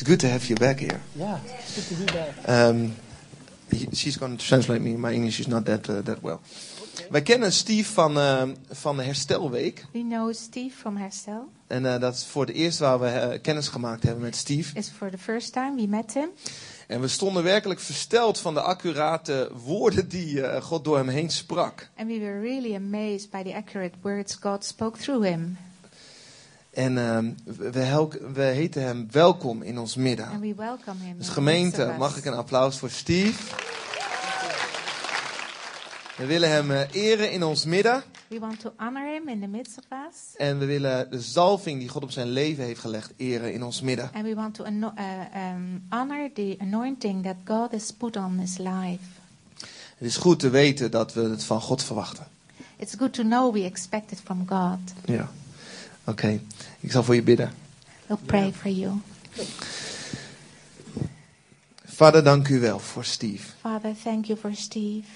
It's good to have you back here. Yeah, it's good to be back. Um, he- she's going to translate me. My English is not that, uh, that well. Wij kennen Steve van, uh, van de Herstelweek. We know Steve from Herstel. En uh, dat is voor het eerst waar we uh, kennis gemaakt hebben met Steve. It's for the first time we met him. En we stonden werkelijk versteld van de accurate woorden die uh, God door hem heen sprak. And we were really amazed by the accurate words God spoke through him. En uh, we, we heten hem welkom in ons midden. And we welcome him. Dus gemeente, mag ik een applaus voor Steve? We willen hem uh, eren in ons midden. We want to honor him in the midst of us. En we willen de zalving die God op zijn leven heeft gelegd eren in ons midden. And we want to uh, um, honor the anointing that God has put on his life. Het is goed te weten dat we het van God verwachten. It's good to know we expect it from God. Ja. Oké, okay. ik zal voor je bidden. We'll pray for you. Vader, dank u wel voor Steve. Father, thank you for Steve.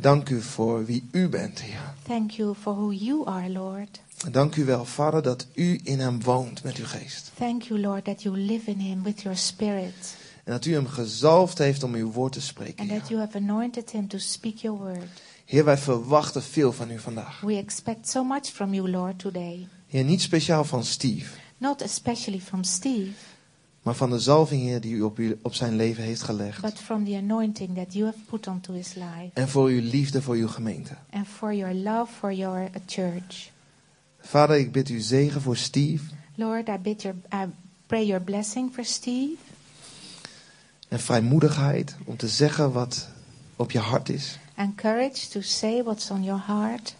Dank u voor wie u bent, Heer. Thank you for who you are, Lord. Dank u wel, Vader, dat u in hem woont met uw geest. Thank you, Lord, that you live in him with your spirit. En dat u hem gezalfd heeft om uw woord te spreken. And Heer. that you have anointed him to speak your word. Heer, wij verwachten veel van u vandaag. We expect so much from you, Lord, today. Heer, niet speciaal van Steve, Not especially from Steve, maar van de zalving, Heer, die u op, u op zijn leven heeft gelegd. but from the anointing that you have put onto his life. En voor uw liefde voor uw gemeente. And for your love for your uh, church. Vader, ik bid u zegen voor Steve. Lord, I, bid your, I pray your blessing for Steve. En vrijmoedigheid om te zeggen wat op je hart is. And courage to say what's on your heart.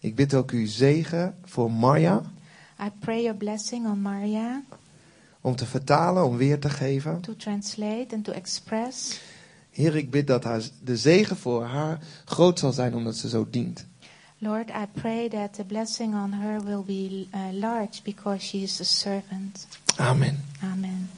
Ik bid ook u zegen voor Marja. I pray your blessing on Maria Om te vertalen, om weer te geven. to translate and to express. Heer, ik bid dat haar, de zegen voor haar groot zal zijn omdat ze zo dient. Lord, I pray that the blessing on her will be uh, large because she is a servant. Amen. Amen.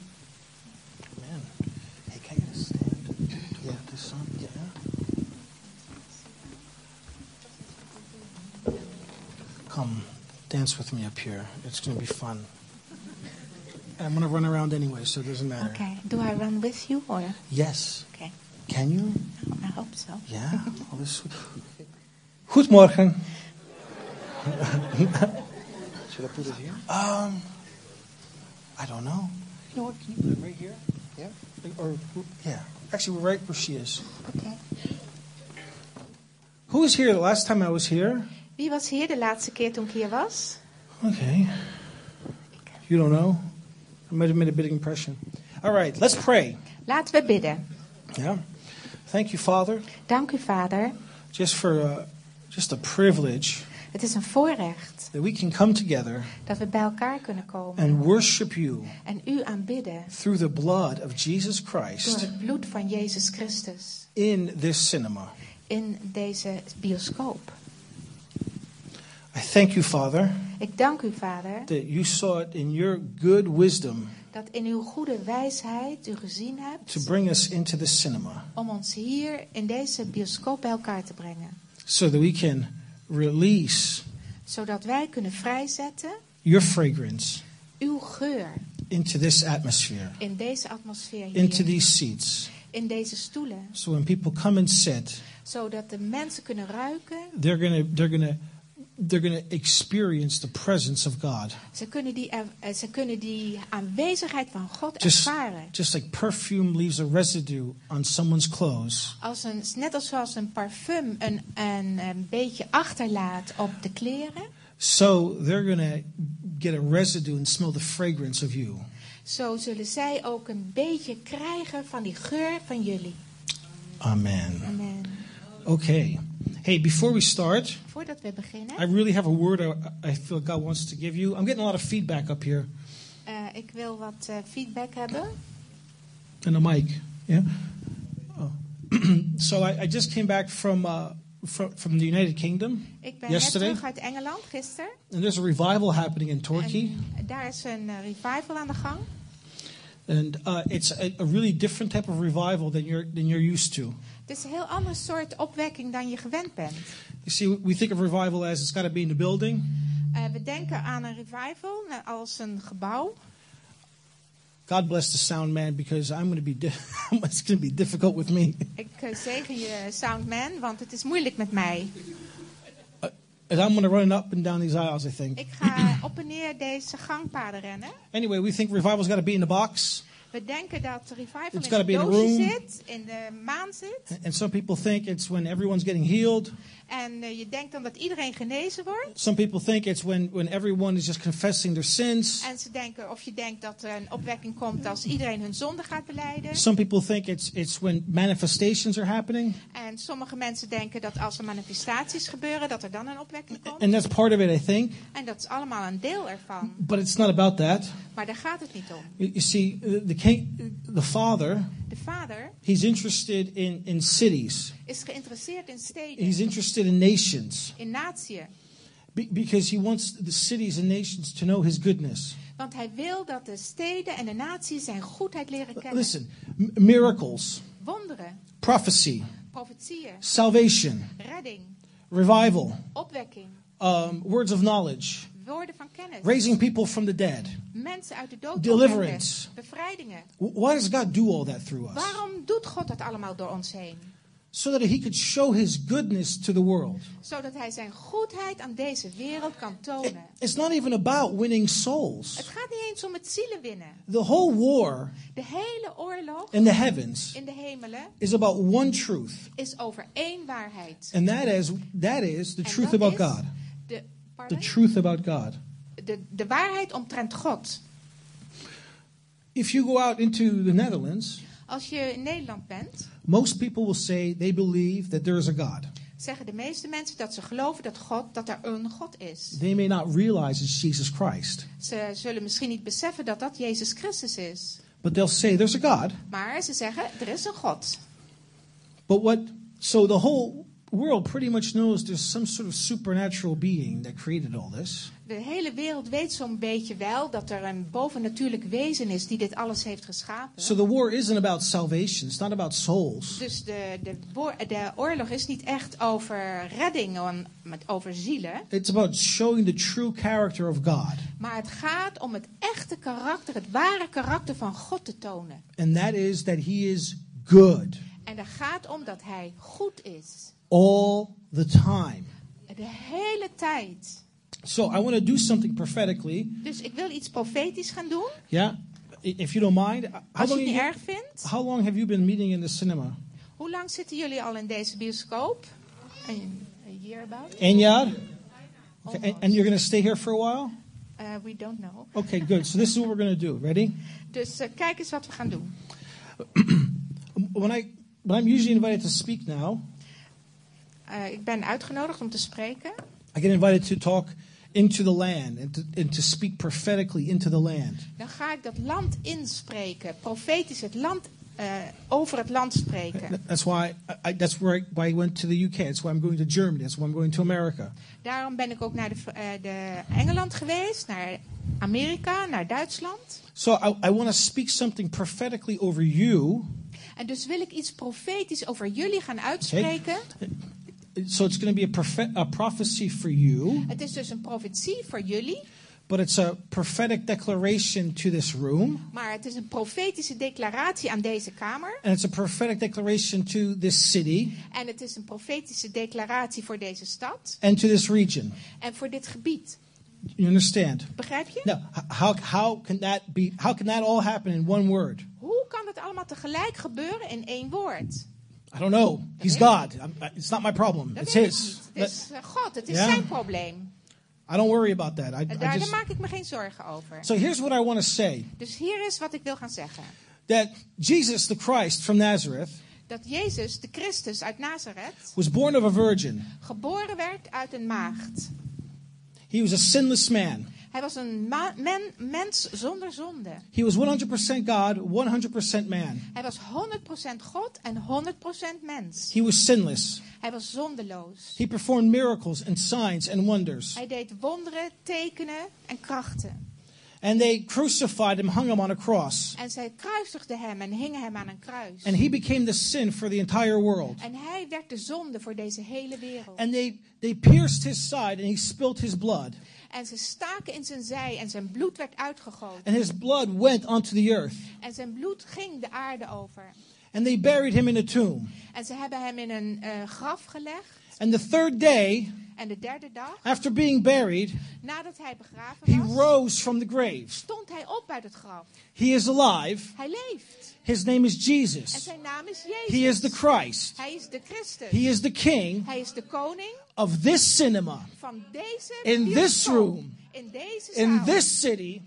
Dance with me up here. It's going to be fun. And I'm going to run around anyway, so it doesn't matter. Okay. Do I run with you or? Yes. Okay. Can you? I hope so. Ja, alles goed. Goedemorgen. Should I put it here? Um, I don't know. You know what? Can you put it right here? Yeah. Or yeah, actually, we're right where she is. Okay. Who was here the last time I was here? Wie was hier de laatste keer toen ik hier was? Okay. You don't know? I might have made a big impression. All right, let's pray. Laten we bidden. Yeah. Thank you, Father, Dank u, Vader. just for uh, just a privilege Het is een voorrecht that we can come together dat we bij elkaar kunnen komen and worship you en u aanbidden through the blood of Jesus door Christ het bloed van Jezus Christus in this cinema. in deze bioscoop. I thank you, Father, Ik dank u, Vader, that you saw it in your good wisdom dat in uw goede wijsheid u gezien to hebt bring us into the cinema om ons hier in deze bioscoop bij elkaar te brengen. so that we can release Zodat wij kunnen vrijzetten your fragrance uw geur into this atmosphere, in deze atmosfeer into hier, these seats. in deze stoelen. So when people come and sit, Zodat de mensen kunnen ruiken. they're gonna they're gonna they're gonna experience the presence of God. Ze kunnen die, eh, ze kunnen die aanwezigheid van God Just ervaren. just like perfume leaves a residue on someone's clothes. Als een, net als zoals een parfum een, een, een beetje achterlaat op de kleren. So they're gonna get a residue and smell the fragrance of you. Zo zullen zij ook een beetje krijgen van die geur van jullie. Amen. Amen. Okay. Hey, before we start, Voordat we beginnen. I really have a word I, I feel God wants to give you. I'm getting a lot of feedback up here eh, ik wil wat eh, feedback hebben. in the mic. Yeah. Oh. so I, I just came back from uh, from from the United Kingdom, Ik ben Yesterday? net terug uit Engeland gisteren. and there's a revival happening in Turkey, En daar is een eh, revival aan de gang. and uh, it's a, a really different type of revival than you're than you're used to. Het is een heel ander soort opwekking dan je gewend bent. You see, we think of revival as it's got to be in the building, Eh, we denken aan een revival eh, als een gebouw. God bless the sound man because I'm going to be it's going to be difficult with me. Ik eh, zegen je, Soundman, want het is moeilijk met mij. And I'm going to run up and down these aisles, I think. Ik ga op en neer deze gangpaden rennen. Anyway, we think revival's got to be in the box. We denken dat revival It's in een a doosje zit, in de maan zit. And some people think it's when everyone's getting healed. En eh, je denkt dan dat iedereen genezen wordt. Some people think it's when, when everyone is just confessing their sins. En ze denken, of je denkt dat er een opwekking komt als iedereen hun zonde gaat beleiden. Some people think it's, it's when manifestations are happening. En sommige mensen denken dat als er manifestaties gebeuren, dat er dan een opwekking komt. And that's part of it, I think. En dat is allemaal een deel ervan. But it's not about that. Maar daar gaat het niet om. You, you see, the, the, king, the father, De vader he's interested in, in cities. is geïnteresseerd in steden, He's interested in nations. in natieën. Be- because he wants the cities and nations to know his goodness. Want hij wil dat de steden en de naties zijn goedheid leren kennen. Listen, miracles, Wonderen, prophecy, profetieën, salvation, redding, revival, opwekking, um, words of knowledge, woorden van kennis. raising people from the dead. Mensen uit de dood Deliverance. bevrijdingen. Why does God do all that through us? Waarom doet God dat allemaal door ons heen? So that he could show his goodness to the world. Zodat hij zijn goedheid aan deze wereld kan tonen. It's not even about winning souls. Het gaat niet eens om het zielen winnen. The whole war De hele oorlog in the heavens in de hemelen is about one truth, is over één waarheid. and that is that is the En truth dat about is God. De, The pardon? truth about God. de, de waarheid omtrent God. If you go out into the Netherlands, Als je in Nederland bent, most people will say they believe that there is a God. zeggen de meeste mensen dat ze geloven dat, God, dat er een God is. They may not realize it's Jesus Christ, Ze zullen misschien niet beseffen dat dat Jezus Christus is. but they'll say there's a God. Maar ze zeggen, er is een God. But what, so the whole world pretty much knows there's some sort of supernatural being that created all this. De hele wereld weet zo'n beetje wel dat er een bovennatuurlijk wezen is die dit alles heeft geschapen. So the war isn't about salvation, it's not about souls. Dus de, de, de oorlog is niet echt over redding, met- over zielen. It's about showing the true character of God. Maar het gaat om het echte karakter, het ware karakter van God te tonen. And that is that he is good En er gaat om dat hij goed is. All the time. De hele tijd. So I want to do something prophetically. Dus ik wil iets profetisch gaan doen. Yeah? If you don't mind. How Als je long, het niet erg vindt. how long have you been meeting in the cinema? Hoe lang zitten jullie al in deze bioscoop? Een a year about? Een jaar? Okay, and, and you're going to stay here for a while? Uh, we don't know. Okay, good. So this is what we're going to do. Ready? Dus eh, kijk eens wat we gaan doen. When I when I'm usually invited to speak now, Eh, ik ben uitgenodigd om te spreken. I get invited to talk into the land and to, and to speak prophetically into the land. Dan ga ik dat land inspreken. Profetisch het land, eh, over het land spreken. That's why I, that's where I, why I went to the UK. That's why I'm going to Germany. That's why I'm going to America. Daarom ben ik ook naar de, eh, de Engeland geweest, naar Amerika, naar Duitsland. So I, I want to speak something prophetically over you. En dus wil ik iets profetisch over jullie gaan uitspreken. So it's going to be a, a prophecy for you, Het is dus een profetie voor jullie, but it's a prophetic declaration to this room, maar het is een profetische declaratie aan deze kamer. and it's a prophetic declaration to this city En het is een profetische declaratie voor deze stad and to this region. en voor dit gebied. You understand? Begrijp je? Now, h- how how can that be? How can that all happen in one word? Hoe kan het allemaal tegelijk gebeuren in één woord? I don't know. He's God. I'm, it's not my problem. Dat It's His. Het is eh, God, het is Ja. zijn probleem. I don't worry about that. I, En I daar, daar maak ik me geen zorgen over. So here's what I want to say: Dus hier is wat ik wil gaan zeggen. that Jesus, the Christ from Nazareth, Dat Jezus, de Christus uit Nazareth, was born of a virgin. geboren werd uit een maagd. He was a sinless man. Hij was een ma- men, mens zonder zonde. He was 100% God, 100% man. Hij was 100% God en 100% mens. He was sinless. Hij was zondeloos. He performed miracles and signs and wonders. Hij deed wonderen, tekenen en krachten. And they crucified him, hung him on a cross. En zij kruisigden hem en hingen hem aan een kruis. And he became the sin for the entire world. En hij werd de zonde voor deze hele wereld. And they, they pierced his side and he spilled his blood. En ze staken in zijn zij en zijn bloed werd uitgegoten. And his blood went onto the earth. En zijn bloed ging de aarde over. And they buried him in a tomb. En ze hebben hem in een eh, graf gelegd. And the third day, En de derde dag, after being buried, nadat hij begraven he was, rose from the grave. stond hij op uit het graf. He is alive. Hij leeft. His name is En Jesus. zijn naam is He is Jezus. the Christ. Hij is de Christus. He is the king Hij is de koning of this cinema, In this room. in this city,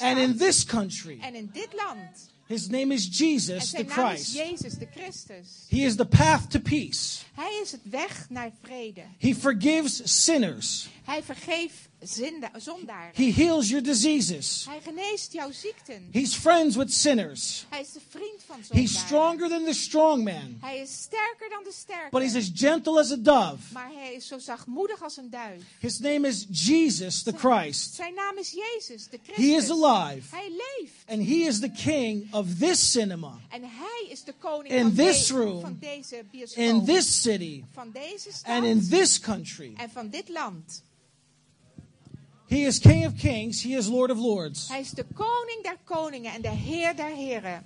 and in this country. en in dit land. His name is Jesus the zijn naam is Christ. Jezus de Christus. He is the path to peace. Hij is het weg naar vrede. He forgives sinners. Hij vergeeft zinda- zondaren. He heals your diseases. Hij geneest jouw ziekten. He's friends with sinners. Hij is de vriend van zondaren. He's stronger than the strong man, Hij is sterker dan de sterke. but he's as gentle as a dove. Maar hij is zo zachtmoedig als een duif. His name is Jesus the Christ. Zijn naam is Jezus, de Christus. He is alive, Hij leeft. and he is the king of this cinema, En hij is de koning In van, this de- room, van deze bioscoop. in this city, van deze stad. and in this country. en van dit land. He is King of kings, he is Lord of lords. Hij is de koning der koningen en de heer der heren.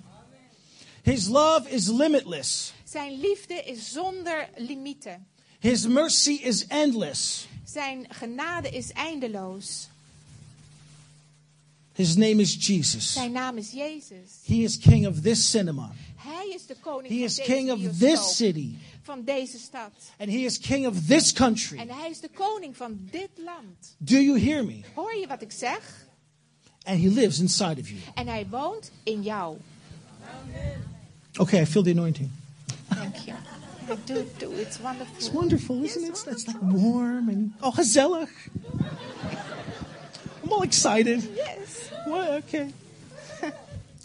His love is limitless. Zijn liefde is zonder limieten. His mercy is endless. Zijn genade is eindeloos. His name is Jesus. Zijn naam is Jezus. He is king of this cinema. Hij is de koning He van is deze king of this city. Van deze stad. And he is king of this country. En hij is de koning van dit land. Do you hear me? Hoor je wat ik zeg? And he lives inside of you. En hij woont in jou. Okay, I feel the anointing. Thank you. I do too. It's wonderful. It's wonderful, isn't it? It's, it's like warm and oh, gezellig. I'm all excited. Yes. Well, okay.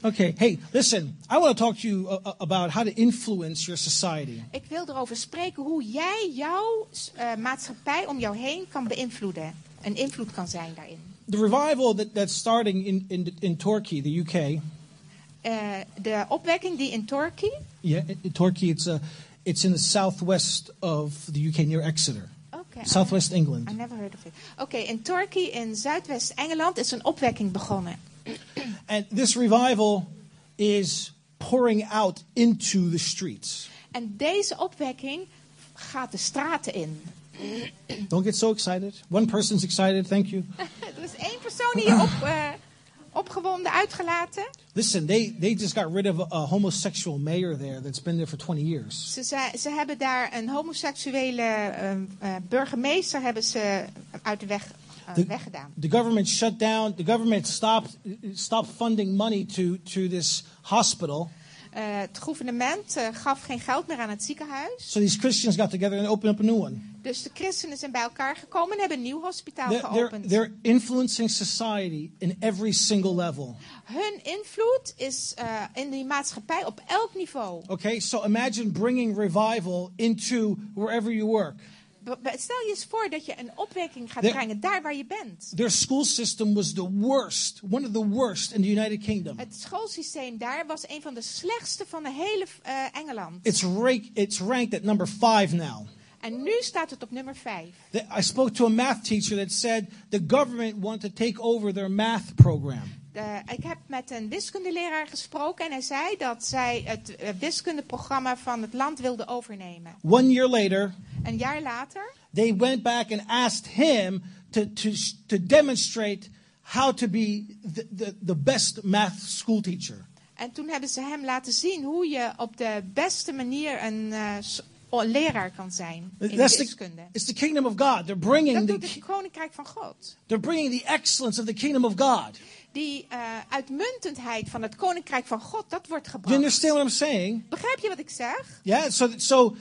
Okay, hey, listen. I want to talk to you uh, uh, about how to influence your society. Ik wil erover spreken hoe jij jouw eh, maatschappij om jou heen kan beïnvloeden. Een invloed kan zijn daarin. The revival that, that's starting in, in, in Turkey, the UK. Eh, de opwekking die in Turkey. Yeah, in, Turkey, it's, uh, it's in the southwest of the UK near Exeter, Oké. southwest I England. never heard of it. Oké, in Turkey in Zuidwest-Engeland is een opwekking begonnen. And this revival is pouring out into the streets. En deze opwekking gaat de straten in. Don't get so excited. One person's excited, thank you. Er is één persoon die op, eh, opgewonden uitgelaten. Listen, they, they just got rid of a, a homosexual mayor there that's been there for 20 years. Ze, ze hebben daar een homoseksuele eh, eh, burgemeester hebben ze uit de weg eh, weggedaan. The government shut down, the government stopped, stopped funding money to, to this hospital. Eh, het gouvernement eh, gaf geen geld meer aan het ziekenhuis. So these Christians got together and opened up a new one. Dus de christenen zijn bij elkaar gekomen en hebben een nieuw hospitaal They're, geopend. they're influencing society in every single level. Hun invloed is eh, in die maatschappij op elk niveau. Okay, so imagine bringing revival into wherever you work. Stel je eens voor dat je een opwekking gaat brengen daar waar je bent. Their school system was the worst, one of the worst in the United Kingdom. Het schoolsysteem daar was een van de slechtste van de hele eh, Engeland. It's, rank, it's ranked at number five now. En nu staat het op nummer 5. The- I spoke to a math teacher that said the government wanted to take over their math program. De, ik heb met een wiskundeleraar gesproken en hij zei dat zij het eh, wiskundeprogramma van het land wilden overnemen. One year later, Een jaar later they went back and asked him to, to, to demonstrate how to be the, the, the best math school teacher. En toen hebben ze hem laten zien hoe je op de beste manier een eh, o- leraar kan zijn in de That's the, wiskunde. it's the kingdom of God. They're bringing Dat the, het koninkrijk van God. they're bringing the excellence of the kingdom of God. Die eh, uitmuntendheid van het koninkrijk van God, dat wordt Do you gebracht. understand what I'm saying? Begrijp je wat ik zeg? Yeah. So, so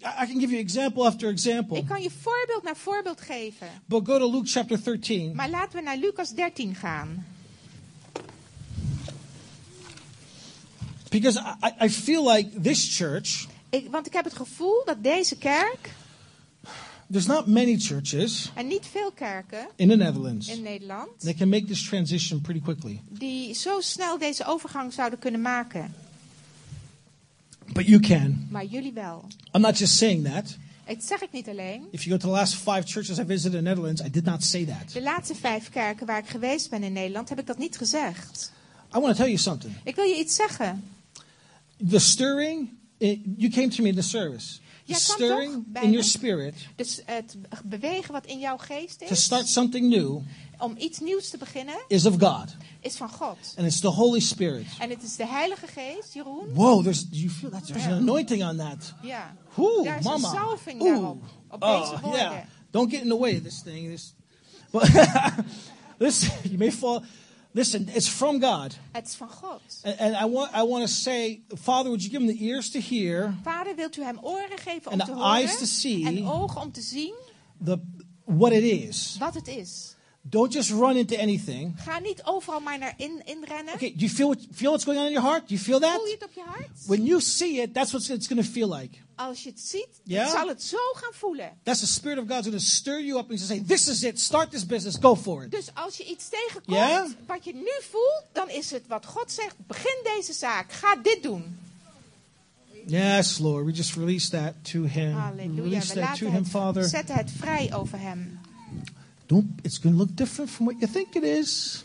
I can give you example after example. Ik kan je voorbeeld naar voorbeeld geven. But go to Luke chapter 13. Maar laten we naar Lucas 13 gaan. Because I, I feel like this church, Ik, want ik heb het gevoel dat deze kerk, there's not many churches En niet veel kerken in the Netherlands in Nederland that can make this transition pretty quickly. die zo snel deze overgang zouden kunnen maken. But you can. Maar jullie wel. I'm not just saying that. Dat zeg ik niet alleen. If you go to the last five churches I visited in the Netherlands, I did not say that. De laatste vijf kerken waar ik geweest ben in Nederland heb ik dat niet gezegd. I want to tell you something. Ik wil je iets zeggen. The stirring, it, you came to me in the service. The stirring in your spirit Dus het bewegen wat in jouw geest to is, start something new om iets nieuws te beginnen, is of God. is van God. And it's the Holy Spirit. En het is de Heilige Geest, Jeroen. Whoa, there's, you feel that? There's an anointing on that. Ja. Oeh, Daar is een mama. zalving Oeh. daarop. Op deze Oh, woorden. yeah. Don't get in the way of this thing. This, listen, you may fall. Listen, it's from God. Het is van God. And, and I want, I want to say, Father, would you give him the ears to hear Vader, wilt u hem oren geven om te the horen eyes to see. en ogen om te zien the what it is? wat het is. Don't just run into anything. Ga niet overal maar naar in, inrennen. Okay, do you feel what, feel what's going on in your heart? Do you feel that? Voel je het op je hart? When you see it, that's what it's going to feel like. Als je het ziet, dan zal het zo gaan voelen. That's the Spirit of God's going to stir you up and say, "This is it. Start this business. Go for it." Dus als je iets tegenkomt wat je nu voelt, dan is het wat God zegt. Begin deze zaak. Ga dit doen. Yes, Lord. We just release that to Him. We Halleluja. release We that to Him, Father. zetten het vrij over hem. Don't. It's going to look different from what you think it is.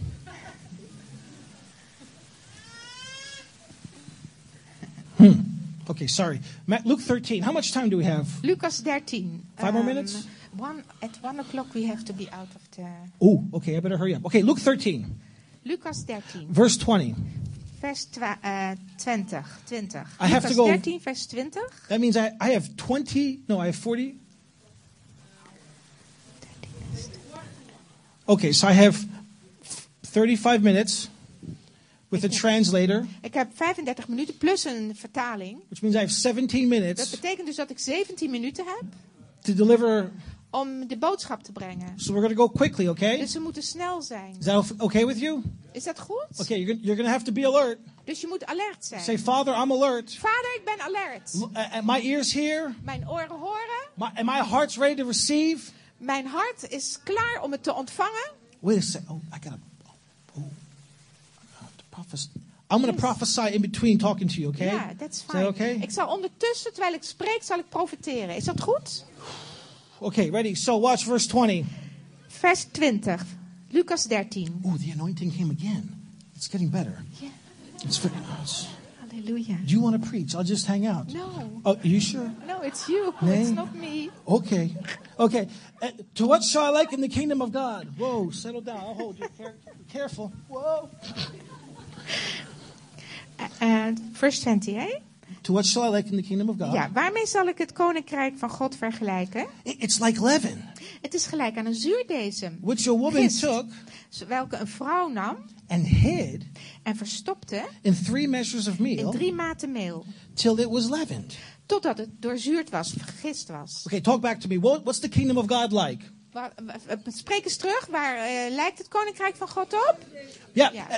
Hmm. Okay, sorry. Matt, Luke 13. How much time do we have? Lucas 13. Five more Um, minutes? One, at one o'clock we have to be out of the... Oh, okay. I better hurry up. Okay, Luke 13, Lucas 13, verse 20. vers twa- eh, 20. 20. I have Lucas to go- 13, vers 20. That means I, I have 20. No, I have 40. Okay, so I have 35 minutes with a translator, Ik heb 35 minuten plus een vertaling. which means I have 17 Dat minutes betekent dus dat ik 17 minuten heb to deliver. om de boodschap te brengen. So we're going to go quickly, okay? Dus we moeten snel zijn. Is that okay with you? Is dat goed? Okay, you're you're going to have to be alert. Dus je moet alert zijn. Say, Father, I'm alert. Vader, ik ben alert. L- my ears hear, Mijn oren horen. my, and my heart's ready to receive. Mijn hart is klaar om het te ontvangen. Wait a second. Oh, I gotta. Prophesy. I'm going to prophesy in between talking to you. Okay? Ja, that's fine. Is that okay? Ik zal ondertussen, terwijl ik spreek, zal ik profiteren. Is dat goed? Okay, ready. So watch verse 20. Vers 20. Lucas 13. Oh, the anointing came again. It's getting better. Ja. It's very. oh, it's- Halleluja. do you want to preach? I'll just hang out. No. Oh, you sure? No, it's you. Nee. It's not me. Okay. Okay. Uh, to what shall I like in the kingdom of God? Whoa, settle down. I'll hold you. Care- careful. Whoa. Uh, vers 20, hè? To what shall I like in the kingdom of God? Ja, waarmee zal ik het koninkrijk van God vergelijken? It's like leaven, Het is gelijk aan een zuurdesem, which a woman Gist. took welke een vrouw nam and hid en verstopte in three measures of in meal drie maten meel, till it was leavened. totdat het doorzuurd was, vergist was. Okay, talk back to me. What, what's the kingdom of God like? W- Spreek eens terug, waar eh, lijkt het koninkrijk van God op? Yeah. Yeah.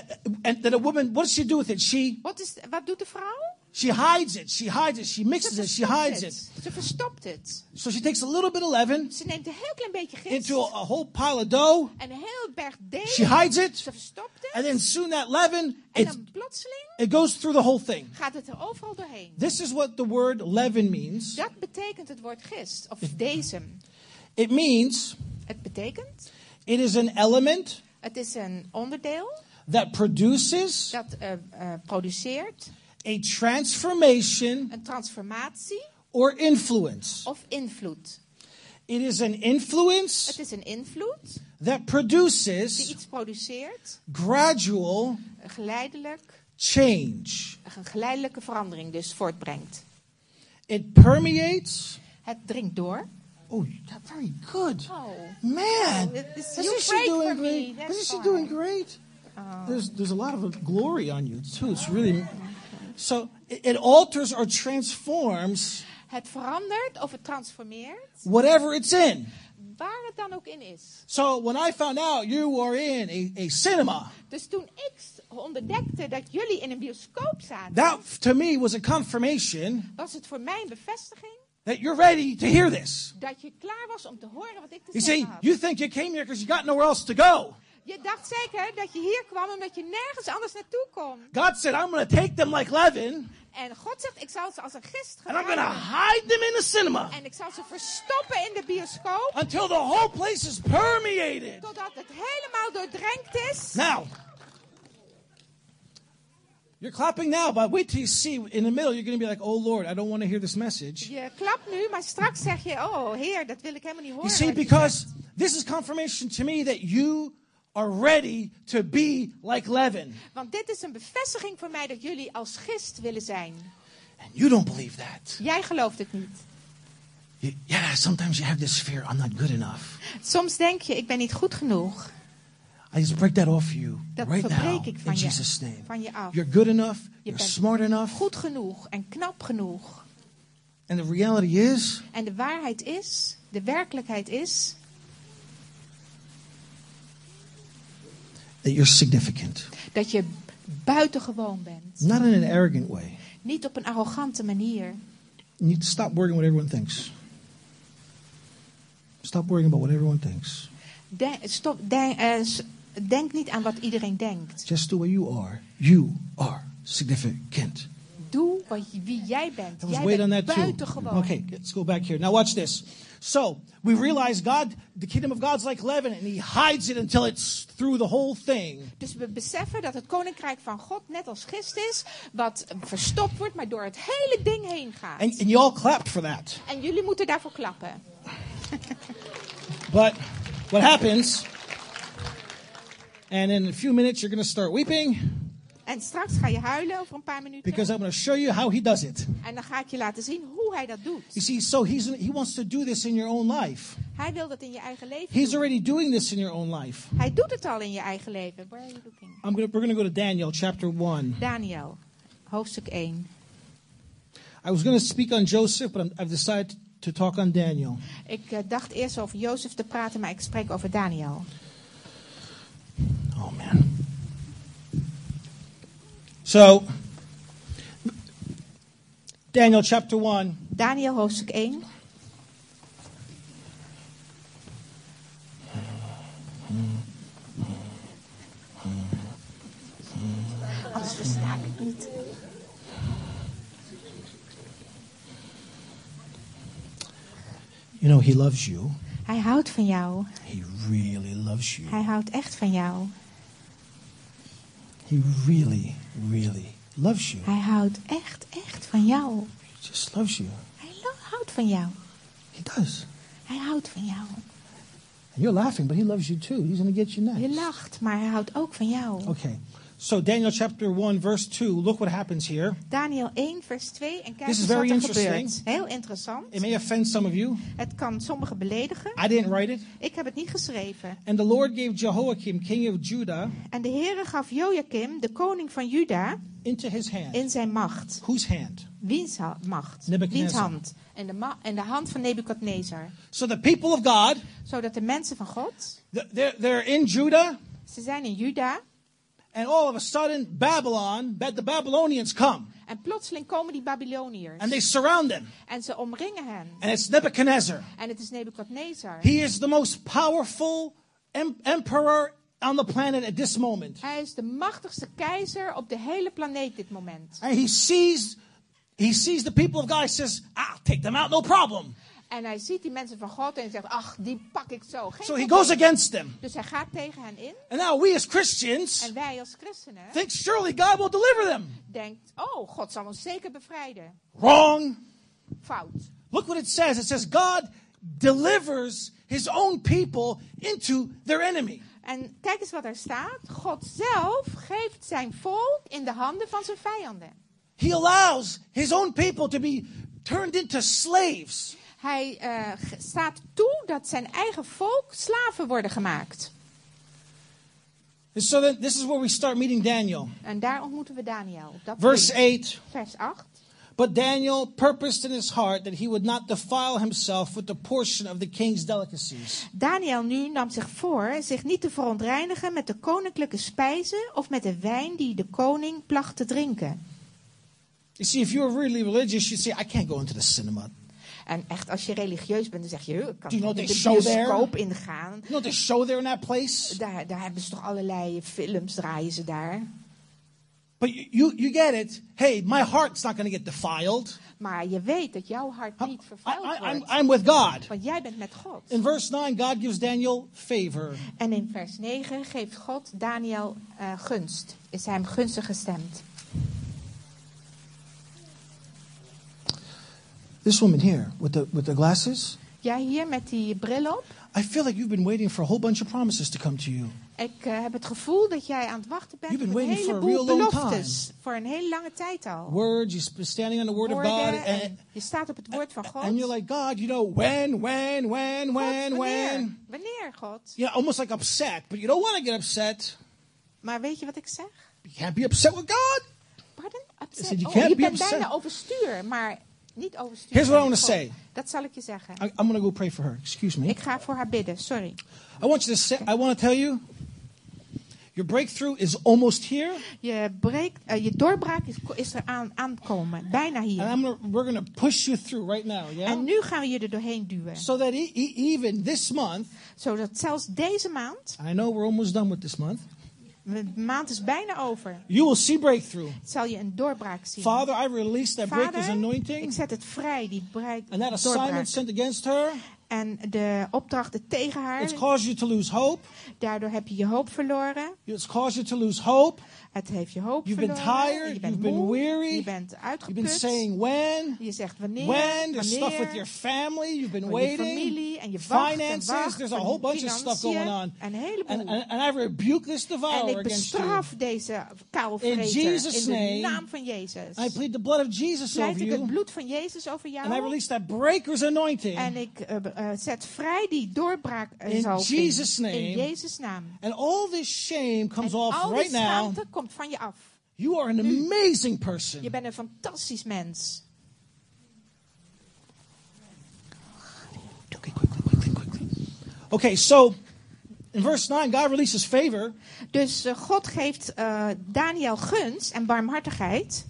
and then a woman, what does she do with it? She Wat, is, wat doet de vrouw? she hides it. She hides it. She mixes it. She hides it. Ze verstopt het. So she takes a little bit of leaven Ze neemt een heel klein beetje gist into a, a whole pile of dough. en een heel berg deeg. She hides it, Ze verstopt het. and then soon that leaven en dan plotseling it goes through the whole thing. gaat het er overal doorheen. This is what the word leaven means. Dat betekent het woord gist, of dezem. It means Het betekent, it is an element het is een onderdeel that produces dat eh, eh, produceert a transformation een transformatie or influence. of invloed. It is an influence Het is een invloed that die produces iets produceert, gradual een geleidelijk, change. een geleidelijke verandering dus voortbrengt. It permeates. Het dringt door. Oh, got very good. Oh, Man, This is- isn't you she doing great? That's Isn't she doing great? Oh. There's there's a lot of glory on you too. It's really so it, it alters or transforms het verandert of het transformeert, whatever it's in. waar het dan ook in is. So when I found out you were in a, a cinema, Dus toen ik ontdekte dat jullie in een bioscoop zaten, that to me was a confirmation was het voor mij een bevestiging that you're ready to hear this. Dat je klaar was om te horen wat ik te You zeggen see, had. you think you came here because you got nowhere else to go. Je dacht zeker dat je hier kwam omdat je nergens anders naartoe kon. God said, I'm going to take them like leaven, En God zegt, ik zal ze als een gist and I'm going to hide them in the cinema En ik zal ze verstoppen in de bioscoop. until the whole place is permeated. Totdat het helemaal doordrenkt is. Now, you're clapping now, but wait till you see in the middle, you're going to be like, oh Lord, I don't want to hear this message. Je klapt nu, maar straks zeg je, oh heer, dat wil ik helemaal niet horen. You see, because this is confirmation to me that you are ready to be like leaven. Want dit is een bevestiging voor mij dat jullie als gist willen zijn. And you don't believe that. Jij gelooft het niet. You- yeah, sometimes you have this fear I'm not good enough. Soms denk je, ik ben niet goed genoeg. I just break that off you Dat right now ik in van je, Jesus' name. van je af. You're good enough, Je you're bent smart enough, goed genoeg en knap genoeg. and the reality is En de waarheid is, de werkelijkheid is, that you're significant. dat je buitengewoon bent. Not in an arrogant way. Niet op een arrogante manier. You need to stop worrying what everyone thinks. Stop worrying about what everyone thinks. Denk, stop, eh, s- denk niet aan wat iedereen denkt. Just the way you are. You are significant. Doe wat, wie jij bent. Jij bent buitengewoon. Okay, let's go back here. Now watch this. So we realize God, the kingdom of God's like leaven, and He hides it until it's through the whole thing. Dus we beseffen dat het koninkrijk van God net als gist is, wat verstopt wordt, maar door het hele ding heen gaat. And, and you all clapped for that. En jullie moeten daarvoor klappen. But what happens? And in a few minutes, you're going to start weeping En straks ga je huilen over een paar minuten. because I'm going to show you how He does it. En dan ga ik je laten zien hoe hij dat doet. You see, so he's, He wants to do this in your own life. Hij wil dat in je eigen leven He's doen. already doing this in your own life. Hij doet het al in je eigen leven. Where are you looking? I'm gonna, we're going to go to Daniel chapter 1. Daniel, hoofdstuk 1. I was going to speak on Joseph, but I've decided to talk on Daniel. Ik eh, dacht eerst over Jozef te praten, maar ik spreek over Daniel. Oh, man. So, Daniel chapter 1. Daniel, hoofdstuk 1. Anders versta ik het niet. You know, he loves you. Hij houdt van jou. He really loves you. Hij houdt echt van jou. He really, really loves you. Hij houdt echt, echt van jou. He just loves you. Hij lo- houdt van jou. He does. Hij houdt van jou. And you're laughing, but he loves you too. He's going to get you Je next. lacht, maar hij houdt ook van jou. Okay. So, Daniel chapter 1, verse 2. Look what happens here. Daniel 1, vers 2. En kijk This is wat very er interesting. gebeurt. Heel interessant. It may offend some of you. Het kan sommigen beledigen. I didn't write it. Ik heb het niet geschreven. And the Lord gave Jehoiakim, king of Judah, En de Heere gaf Joachim, de koning van Juda, into his hand. in zijn macht. Whose hand? Wiens ha- macht? Wiens hand? In de, ma- in de hand van Nebukadnezar. So the people of God, Zodat de mensen van God, th- they're, they're in Judah, ze zijn in Juda. And all of a sudden, Babylon, Ba- the Babylonians come, En plotseling komen die Babyloniërs. and they surround them. En ze omringen hen. And it's Nebuchadnezzar. En het is Nebukadnezar. He is the most powerful em- emperor on the planet at this moment. Hij is de machtigste keizer op de hele planeet dit moment. And he sees, he sees the people of God. He says, "I'll take them out, no problem." En hij ziet die mensen van God en hij zegt, ach, die pak ik zo. Geen So he goes against them. Dus hij gaat tegen hen in. And now we as Christians En wij als christenen think surely God will deliver them. denkt, oh, God zal ons zeker bevrijden. Wrong. Fout. Look what it says. It says God delivers his own people into their enemy. En kijk eens wat er staat. God zelf geeft zijn volk in de handen van zijn vijanden. He allows his own people to be turned into slaves. Hij g- staat toe dat zijn eigen volk slaven worden gemaakt. And so then this is where we start meeting Daniel. En daar ontmoeten we Daniel. Dat Verse punt. 8. Vers 8. But Daniel purposed in his heart that he would not defile himself with the portion of the king's delicacies. Daniel nu nam zich voor zich niet te verontreinigen met de koninklijke spijzen of met de wijn die de koning placht te drinken. You see, if you're really religious, you say, I can't go into the cinema. En echt, als je religieus bent, dan zeg je, "Huh, ik kan know de bioscoop ingaan. You know, they show there in that place. Daar, daar hebben ze toch allerlei films, draaien ze daar. But you, you, you get it. Hey, my heart's not going to get defiled. Maar je weet dat jouw hart niet I, vervuild I'm, wordt. I'm with God. Want jij bent met God. In verse 9, God gives Daniel favor. En in vers 9 geeft God Daniel eh, gunst. Is hij hem gunstig gestemd. This woman here with the, with the glasses, Jij hier met die bril op. I feel like you've been waiting for a whole bunch of promises to come to you. Ik eh, heb het gevoel dat jij aan het wachten bent You've op een heleboel beloftes. Voor een hele lange tijd al. Words, been standing on the word of God. Woorden And, je staat op het woord van God. and you're like, God, you know, when, when, when, God, when, wanneer? when. Wanneer, God? Yeah, almost like upset, but you don't want to get upset. Maar weet je wat ik zeg? You can't be upset with God. Pardon? Upset? said you Oh, can't je be bent upset. bijna overstuur, maar niet overstuur. Here's what I want to say. Dat zal ik je zeggen. I, I'm going to go pray for her. Excuse me. Ik ga voor haar bidden, sorry. I want you to say, I want to tell you, your breakthrough is almost here. Je, breekt, eh, je doorbraak is, is er aan aankomen. Bijna And hier. I'm gonna, we're going to push you through right now, yeah? En nu gaan we je er doorheen duwen. So that e- even this month, Zodat zelfs deze maand, I know we're almost done with this month, de maand is bijna over, you will see breakthrough. zal je een doorbraak zien. Father, I release that Vader, ik anointing zet het vrij, die break, and that assignment doorbraak. sent against her. En de opdrachten tegen haar, It's caused you to lose hope. daardoor heb je je hoop verloren. It's caused you to lose hope. Het heeft je hoop You've been verloren. tired, je bent you've been moe, weary, je bent You've been uitgeput. saying when, je zegt wanneer, when. There's stuff with wanneer, your family. You've been voor je waiting. familie en je wacht en Finances. wacht. There's a whole bunch of stuff going on. Een heleboel. And, and, and I rebuke this en devourer ik against you. bestraf deze kaalvreter In Jesus' in de naam van Jezus. I plead the blood of Jesus Pleit over ik het bloed van Jezus over jou. And I release that breaker's anointing. En ik be- eh, zet vrij die doorbraak eh, In Jesus' name. in Jezus naam. And all this shame comes en off al right now. Komt van je af. You are an amazing person. Je bent een fantastisch mens. Okay, quickly, quickly, quickly. Okay, so in verse 9, God releases favor. Dus eh, God geeft eh, Daniel gunst en barmhartigheid.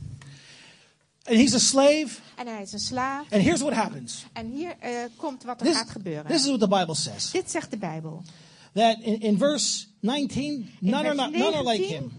And he's a slave. En hij is een slaaf. And here's what happens. En hier eh, komt wat er This, gaat gebeuren. this is what the Bible says. Dit zegt de Bijbel. That in, in verse 19, none are, vers not, none are like 19. him.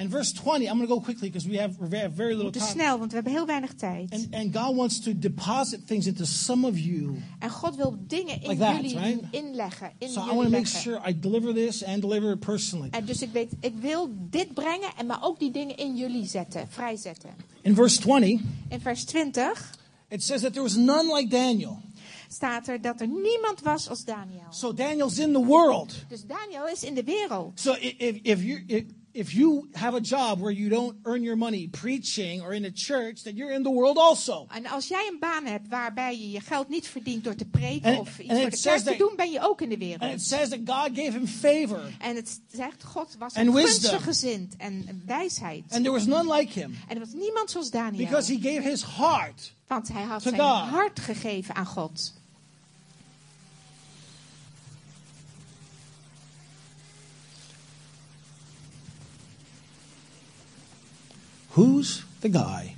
And verse 20, I'm going to go quickly because we have, we have very little time. snel, want we hebben heel weinig tijd. And, and God wants to deposit things into some of you. En God wil dingen in Like that, jullie right? inleggen. In So I jullie want to make sure I deliver this and deliver it personally. En dus ik weet, ik wil dit brengen en maar ook die dingen in jullie zetten, vrijzetten. In verse 20, In vers 20 it says that there was none like Daniel. staat er dat er niemand was als Daniel. So Daniel's in the world. Dus Daniel is in de wereld. So i- if, if you if, if you have a job where you don't earn your money preaching or in a church, then you're in the world also. En als jij een baan hebt waarbij je je geld niet verdient door te preken And- of iets voor de kerk te doen, ben je ook in de And it wereld. says that God gave him favor, En het zegt, God was And gunstig gezind en wijsheid. and there was none like him, En er was niemand zoals Daniel. because he gave his heart. Want hij had zijn God. hart gegeven aan God. Who's the guy